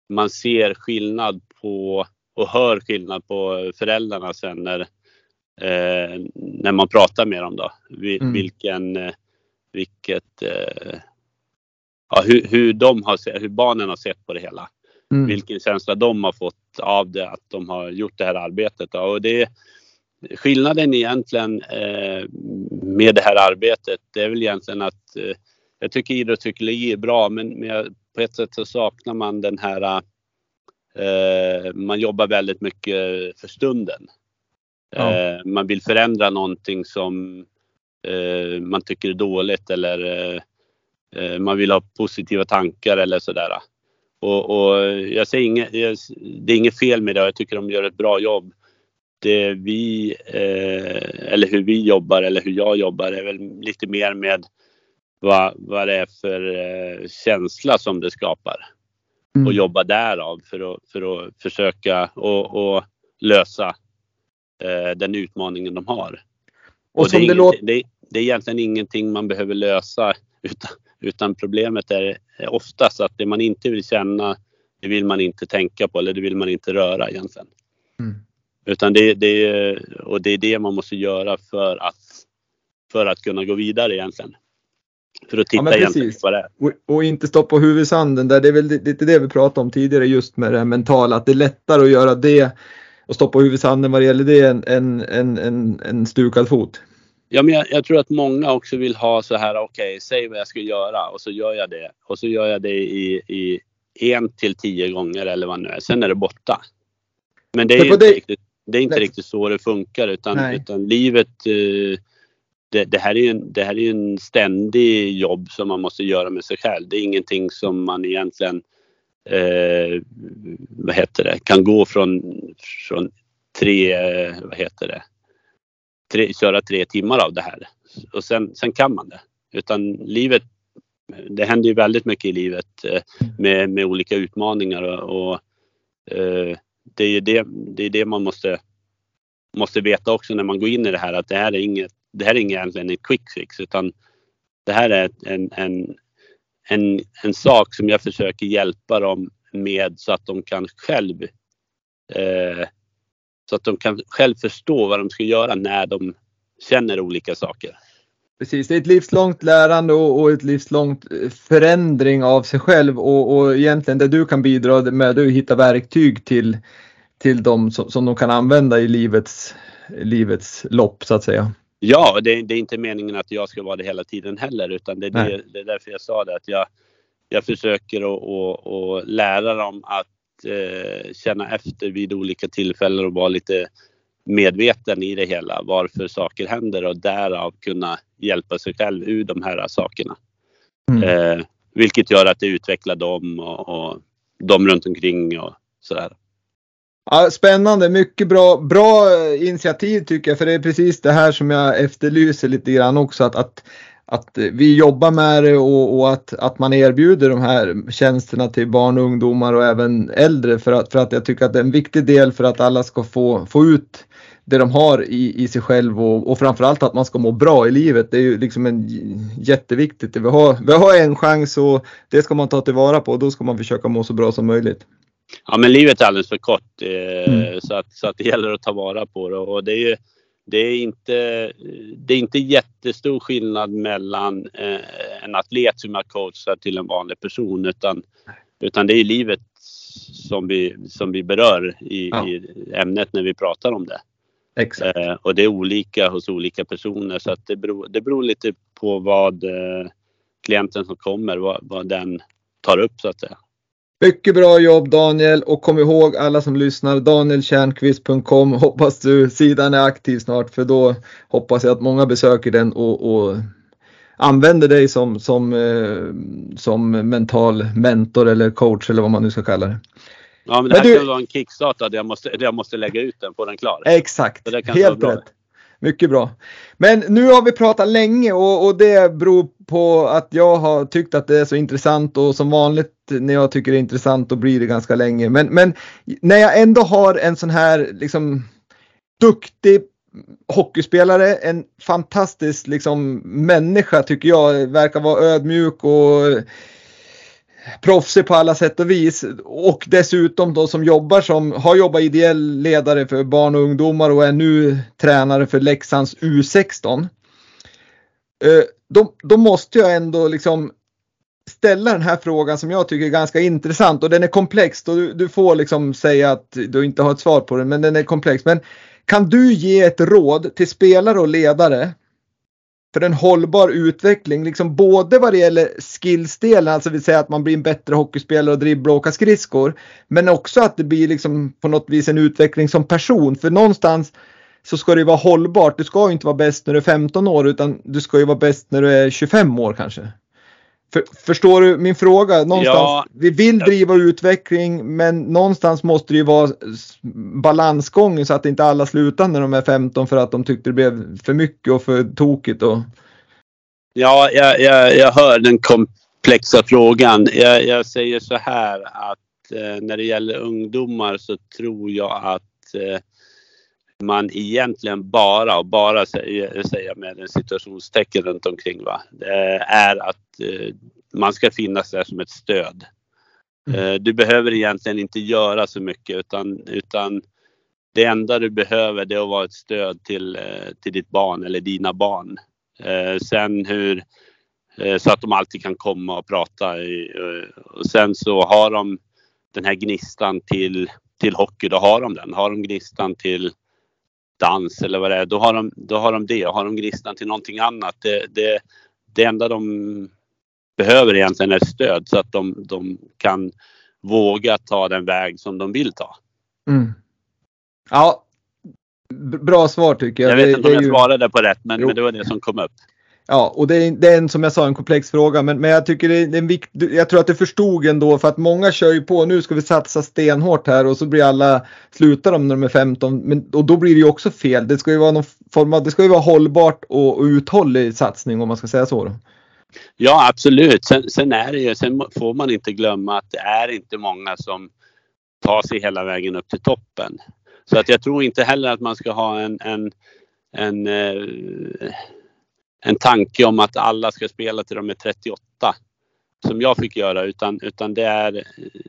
man ser skillnad på och hör skillnad på föräldrarna sen när, eh, när man pratar med dem. Då. Mm. Vilken, eh, vilket ja, hur, hur, de har, hur barnen har sett på det hela. Mm. Vilken känsla de har fått av det, att de har gjort det här arbetet. Och det, skillnaden egentligen eh, med det här arbetet, det är väl egentligen att eh, jag tycker idrottspsykologi är bra, men, men på ett sätt så saknar man den här eh, man jobbar väldigt mycket för stunden. Ja. Eh, man vill förändra någonting som eh, man tycker är dåligt eller eh, Eh, man vill ha positiva tankar eller sådär. Och, och jag säger inget, det är inget fel med det. Jag tycker de gör ett bra jobb. Det vi, eh, eller hur vi jobbar eller hur jag jobbar är väl lite mer med vad, vad det är för eh, känsla som det skapar. Mm. Och jobba därav för att, för att försöka och, och lösa den utmaningen de har. Och, och det, är låter... det, det, är egentligen ingenting man behöver lösa utan utan problemet är oftast att det man inte vill känna, det vill man inte tänka på eller det vill man inte röra egentligen. Mm. Utan det, det, och det är det man måste göra för att, för att kunna gå vidare egentligen. För att titta ja, egentligen på vad det är. Och, och, inte stoppa huvudet i sanden där. Det är väl lite det vi pratade om tidigare just med det mentala. Att det är lättare att göra det och stoppa huvudet i sanden vad det gäller det än en, en, en, stukad fot. Ja, men jag, jag, tror att många också vill ha så här, okej, okay, säg vad jag ska göra och så gör jag det. Och så gör jag det i, i en till tio gånger eller vad det nu är. Sen är det borta. Men det är, inte, det... Riktigt, det är inte riktigt så det funkar utan, utan livet eh, det, det, här är en, det här är en ständig jobb som man måste göra med sig själv. Det är ingenting som man egentligen eh, vad heter det, kan gå från, från tre, vad heter det, tre, köra tre timmar av det här och sen, sen kan man det. Utan livet, det händer ju väldigt mycket i livet eh, med, med olika utmaningar och, och eh, det är ju det, det, är det man måste, måste veta också när man går in i det här att det här är inget, det här är egentligen en quick fix utan det här är en, en, en, en sak som jag försöker hjälpa dem med så att de kan själv eh, så att de kan själv förstå vad de ska göra när de känner olika saker. Precis, det är ett livslångt lärande och, och ett livslångt eh, förändring av sig själv och, och egentligen det du kan bidra med är att hitta verktyg till, till dem som, som de kan använda i livets, livets lopp så att säga. Ja, det, det, är inte meningen att jag ska vara det hela tiden heller utan det är, det, det är därför jag sa det att jag, jag försöker att lära dem att eh, känna efter vid olika tillfällen och vara lite medveten i det hela varför saker händer och därav kunna hjälpa sig själv ur de här sakerna. Mm. Eh, vilket gör att det utvecklar dem och, och de runt omkring och sådär. Ja, spännande, mycket bra, bra eh, initiativ tycker jag för det är precis det här som jag efterlyser lite grann också att, att, att eh, vi jobbar med det och, och, att, att man erbjuder de här tjänsterna till barn och ungdomar och även äldre för att, för att jag tycker att det är en viktig del för att alla ska få, få ut det de har i, i sig själv och, och framförallt att man ska må bra i livet. Det är ju liksom en jätteviktigt. Vi har, vi har en chans och det ska man ta tillvara på och då ska man försöka må så bra som möjligt. Ja men livet är alldeles för kort eh, mm. så, att, så att det gäller att ta vara på det och det är ju det är inte, det är inte jättestor skillnad mellan eh, en atlet som jag coachar till en vanlig person utan, utan det är livet som vi, som vi berör i, ja. i ämnet när vi pratar om det. Exakt. Eh, och det är olika hos olika personer så att det beror, det beror lite på vad eh, klienten som kommer, vad, vad den tar upp så att säga. Mycket bra jobb Daniel och kom ihåg alla som lyssnar danieltjärnqvist.com hoppas du sidan är aktiv snart för då hoppas jag att många besöker den och, och använder dig som, som, eh, som mental mentor eller coach eller vad man nu ska kalla det. Ja men det här men du... kan vara en kickstart där jag måste, jag måste lägga ut den på den klar. Exakt, helt rätt. Mycket bra. Men nu har vi pratat länge och, och, det beror på att jag har tyckt att det är så intressant och som vanligt när jag tycker det är intressant då blir det ganska länge. Men, men när jag ändå har en sån här liksom duktig hockeyspelare, en fantastisk liksom människa tycker jag, verkar vara ödmjuk och proffsig på alla sätt och vis och dessutom då som jobbar som har jobbat ideell ledare för barn och ungdomar och är nu tränare för Leksands U16. Eh, då, då måste jag ändå liksom ställa den här frågan som jag tycker är ganska intressant och den är komplex och du, du får liksom säga att du inte har ett svar på den men den är komplex. Men kan du ge ett råd till spelare och ledare för en hållbar utveckling, liksom både vad det gäller skillsdelen, alltså vill säga att man blir en bättre hockeyspelare och dribblar och åka skridskor, men också att det blir liksom på något vis en utveckling som person. För någonstans så ska det vara hållbart. Du ska inte vara bäst när du är 15 år utan du ska ju vara bäst när du är 25 år kanske. För, förstår du min fråga? Någonstans, ja. Vi vill driva utveckling men någonstans måste det ju vara balansgång så att inte alla slutar när de är 15 för att de tyckte det blev för mycket och för tokigt. Och... Ja, jag, jag, jag hör den komplexa frågan. Jag, jag säger så här att eh, när det gäller ungdomar så tror jag att eh, man egentligen bara, och bara säger med en situationstecken runt omkring, va, är att eh, man ska finnas där som ett stöd. Mm. Eh, du behöver egentligen inte göra så mycket utan, utan det enda du behöver det är att vara ett stöd till, eh, till ditt barn eller dina barn. Sen hur, så att de alltid kan komma och prata. Och sen så har de den här gnistan till, till hockey, då har de den. Har de gnistan till dans eller vad det är, då har de, då har de det. Har de gnistan till någonting annat, det, det, det enda de behöver egentligen är stöd så att de, de kan våga ta den väg som de vill ta. Mm. Ja, bra svar tycker jag. Jag vet det, inte om jag ju... svarade på rätt men, men, det var det som kom upp. Ja, och det är, det är en, som jag sa en komplex fråga men, men jag tycker det är en vikt, jag tror att det förstod ändå för att många kör ju på nu ska vi satsa stenhårt här och så blir alla, slutar de när de är 15 men, och då blir det ju också fel. Det ska ju vara någon form av, det ska ju vara hållbart och, och uthållig satsning om man ska säga så. Då. Ja absolut, sen, sen är det ju, sen får man inte glömma att det är inte många som tar sig hela vägen upp till toppen. Så att jag tror inte heller att man ska ha en, en, en, eh, en tanke om att alla ska spela till de är 38 som jag fick göra utan, utan det, är,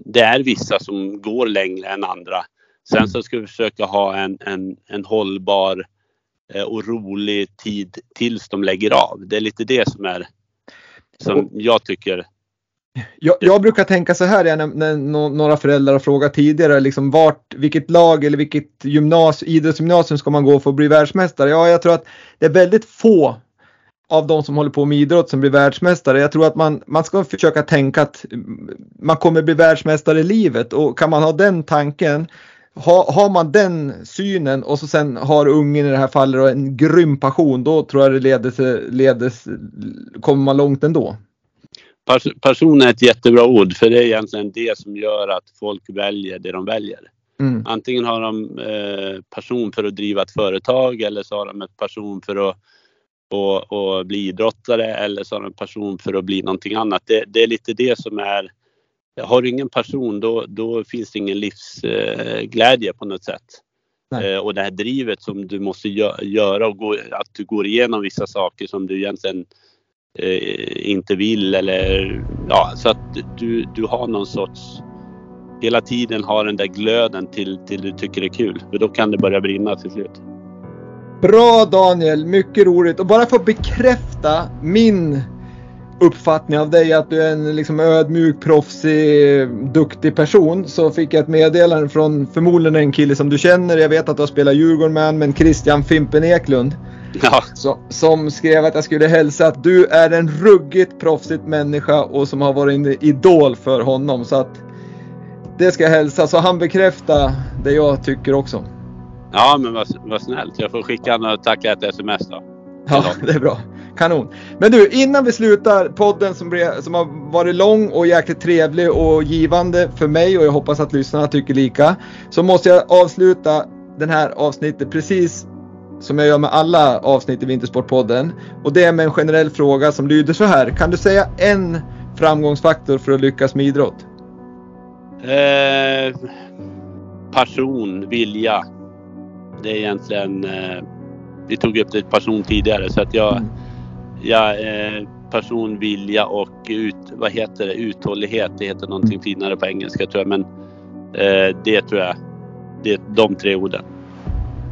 det är vissa som går längre än andra. Sen så ska vi försöka ha en, en, en hållbar eh, och rolig tid tills de lägger av. Det är lite det som är som jag tycker jag, jag, brukar tänka så här när, när några föräldrar har frågat tidigare, liksom vart, vilket lag eller vilket gymnas, idrottsgymnasium ska man gå för att bli världsmästare? Ja, jag tror att det är väldigt få av de som håller på med idrott som blir världsmästare. Jag tror att man, man ska försöka tänka att man kommer bli världsmästare i livet och kan man ha den tanken ha, har man den synen och så sen har ungen i det här fallet en grym passion, då tror jag det leder, leder, kommer man långt ändå. Passion är ett jättebra ord för det är egentligen det som gör att folk väljer det de väljer. Mm. Antingen har de eh, passion för att driva ett företag eller så har de ett passion för att och, och bli idrottare eller så har de passion för att bli någonting annat. Det, det är lite det som är har du ingen passion då, då finns det ingen livsglädje på något sätt. Eh, och det här drivet som du måste gö göra och gå, att du går igenom vissa saker som du egentligen eh, inte vill eller ja, så att du, du har någon sorts hela tiden har den där glöden till, till du tycker det är kul. För då kan det börja brinna till slut. Bra Daniel, mycket roligt. Och bara för att bekräfta min uppfattning av dig att du är en liksom ödmjuk, proffsig, duktig person så fick jag ett meddelande från förmodligen en kille som du känner. Jag vet att du har spelat Djurgården med men Christian Fimpen Eklund. Ja. Så, som skrev att jag skulle hälsa att du är en ruggigt proffsigt människa och som har varit en idol för honom. Så att det ska jag hälsa. Så han bekräftar det jag tycker också. Ja men vad, vad snällt. Jag får skicka honom och tacka ett sms då. Ja, det är bra. Kanon. Men du, innan vi slutar podden som, ble, som har varit lång och jäkligt trevlig och givande för mig och jag hoppas att lyssnarna tycker lika. Så måste jag avsluta den här avsnittet precis som jag gör med alla avsnitt i Vintersportpodden. Och det är med en generell fråga som lyder så här. Kan du säga en framgångsfaktor för att lyckas med idrott? Eh, passion, vilja. Det är egentligen eh, vi tog upp det passion tidigare så att jag, mm. jag eh, person, vilja och ut, vad heter det, uthållighet. Det heter någonting mm. finare på engelska tror jag men eh, det tror jag, det är de tre orden.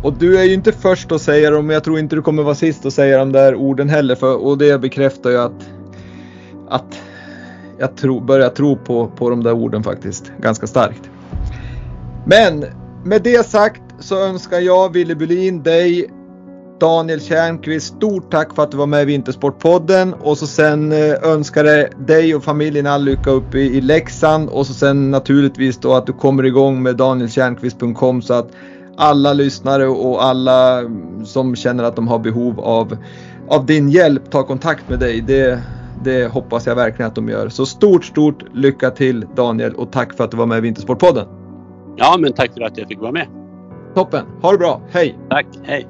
Och du är ju inte först att säga dem, men jag tror inte du kommer vara sist att säga de där orden heller. För, och det bekräftar ju att, att jag tro, börjar tro på, på de där orden faktiskt ganska starkt. Men med det sagt så önskar jag Ville Bulin dig Daniel Tjärnqvist, stort tack för att du var med i Vintersportpodden och så sen eh, önskar jag dig och familjen all lycka uppe i, i Leksand och så sen naturligtvis då att du kommer igång med danieltjärnqvist.com så att alla lyssnare och alla mm, som känner att de har behov av, av din hjälp tar kontakt med dig. Det, det hoppas jag verkligen att de gör. Så stort, stort lycka till Daniel och tack för att du var med i Vintersportpodden. Ja, men tack för att jag fick vara med. Toppen, ha det bra, hej! Tack, hej!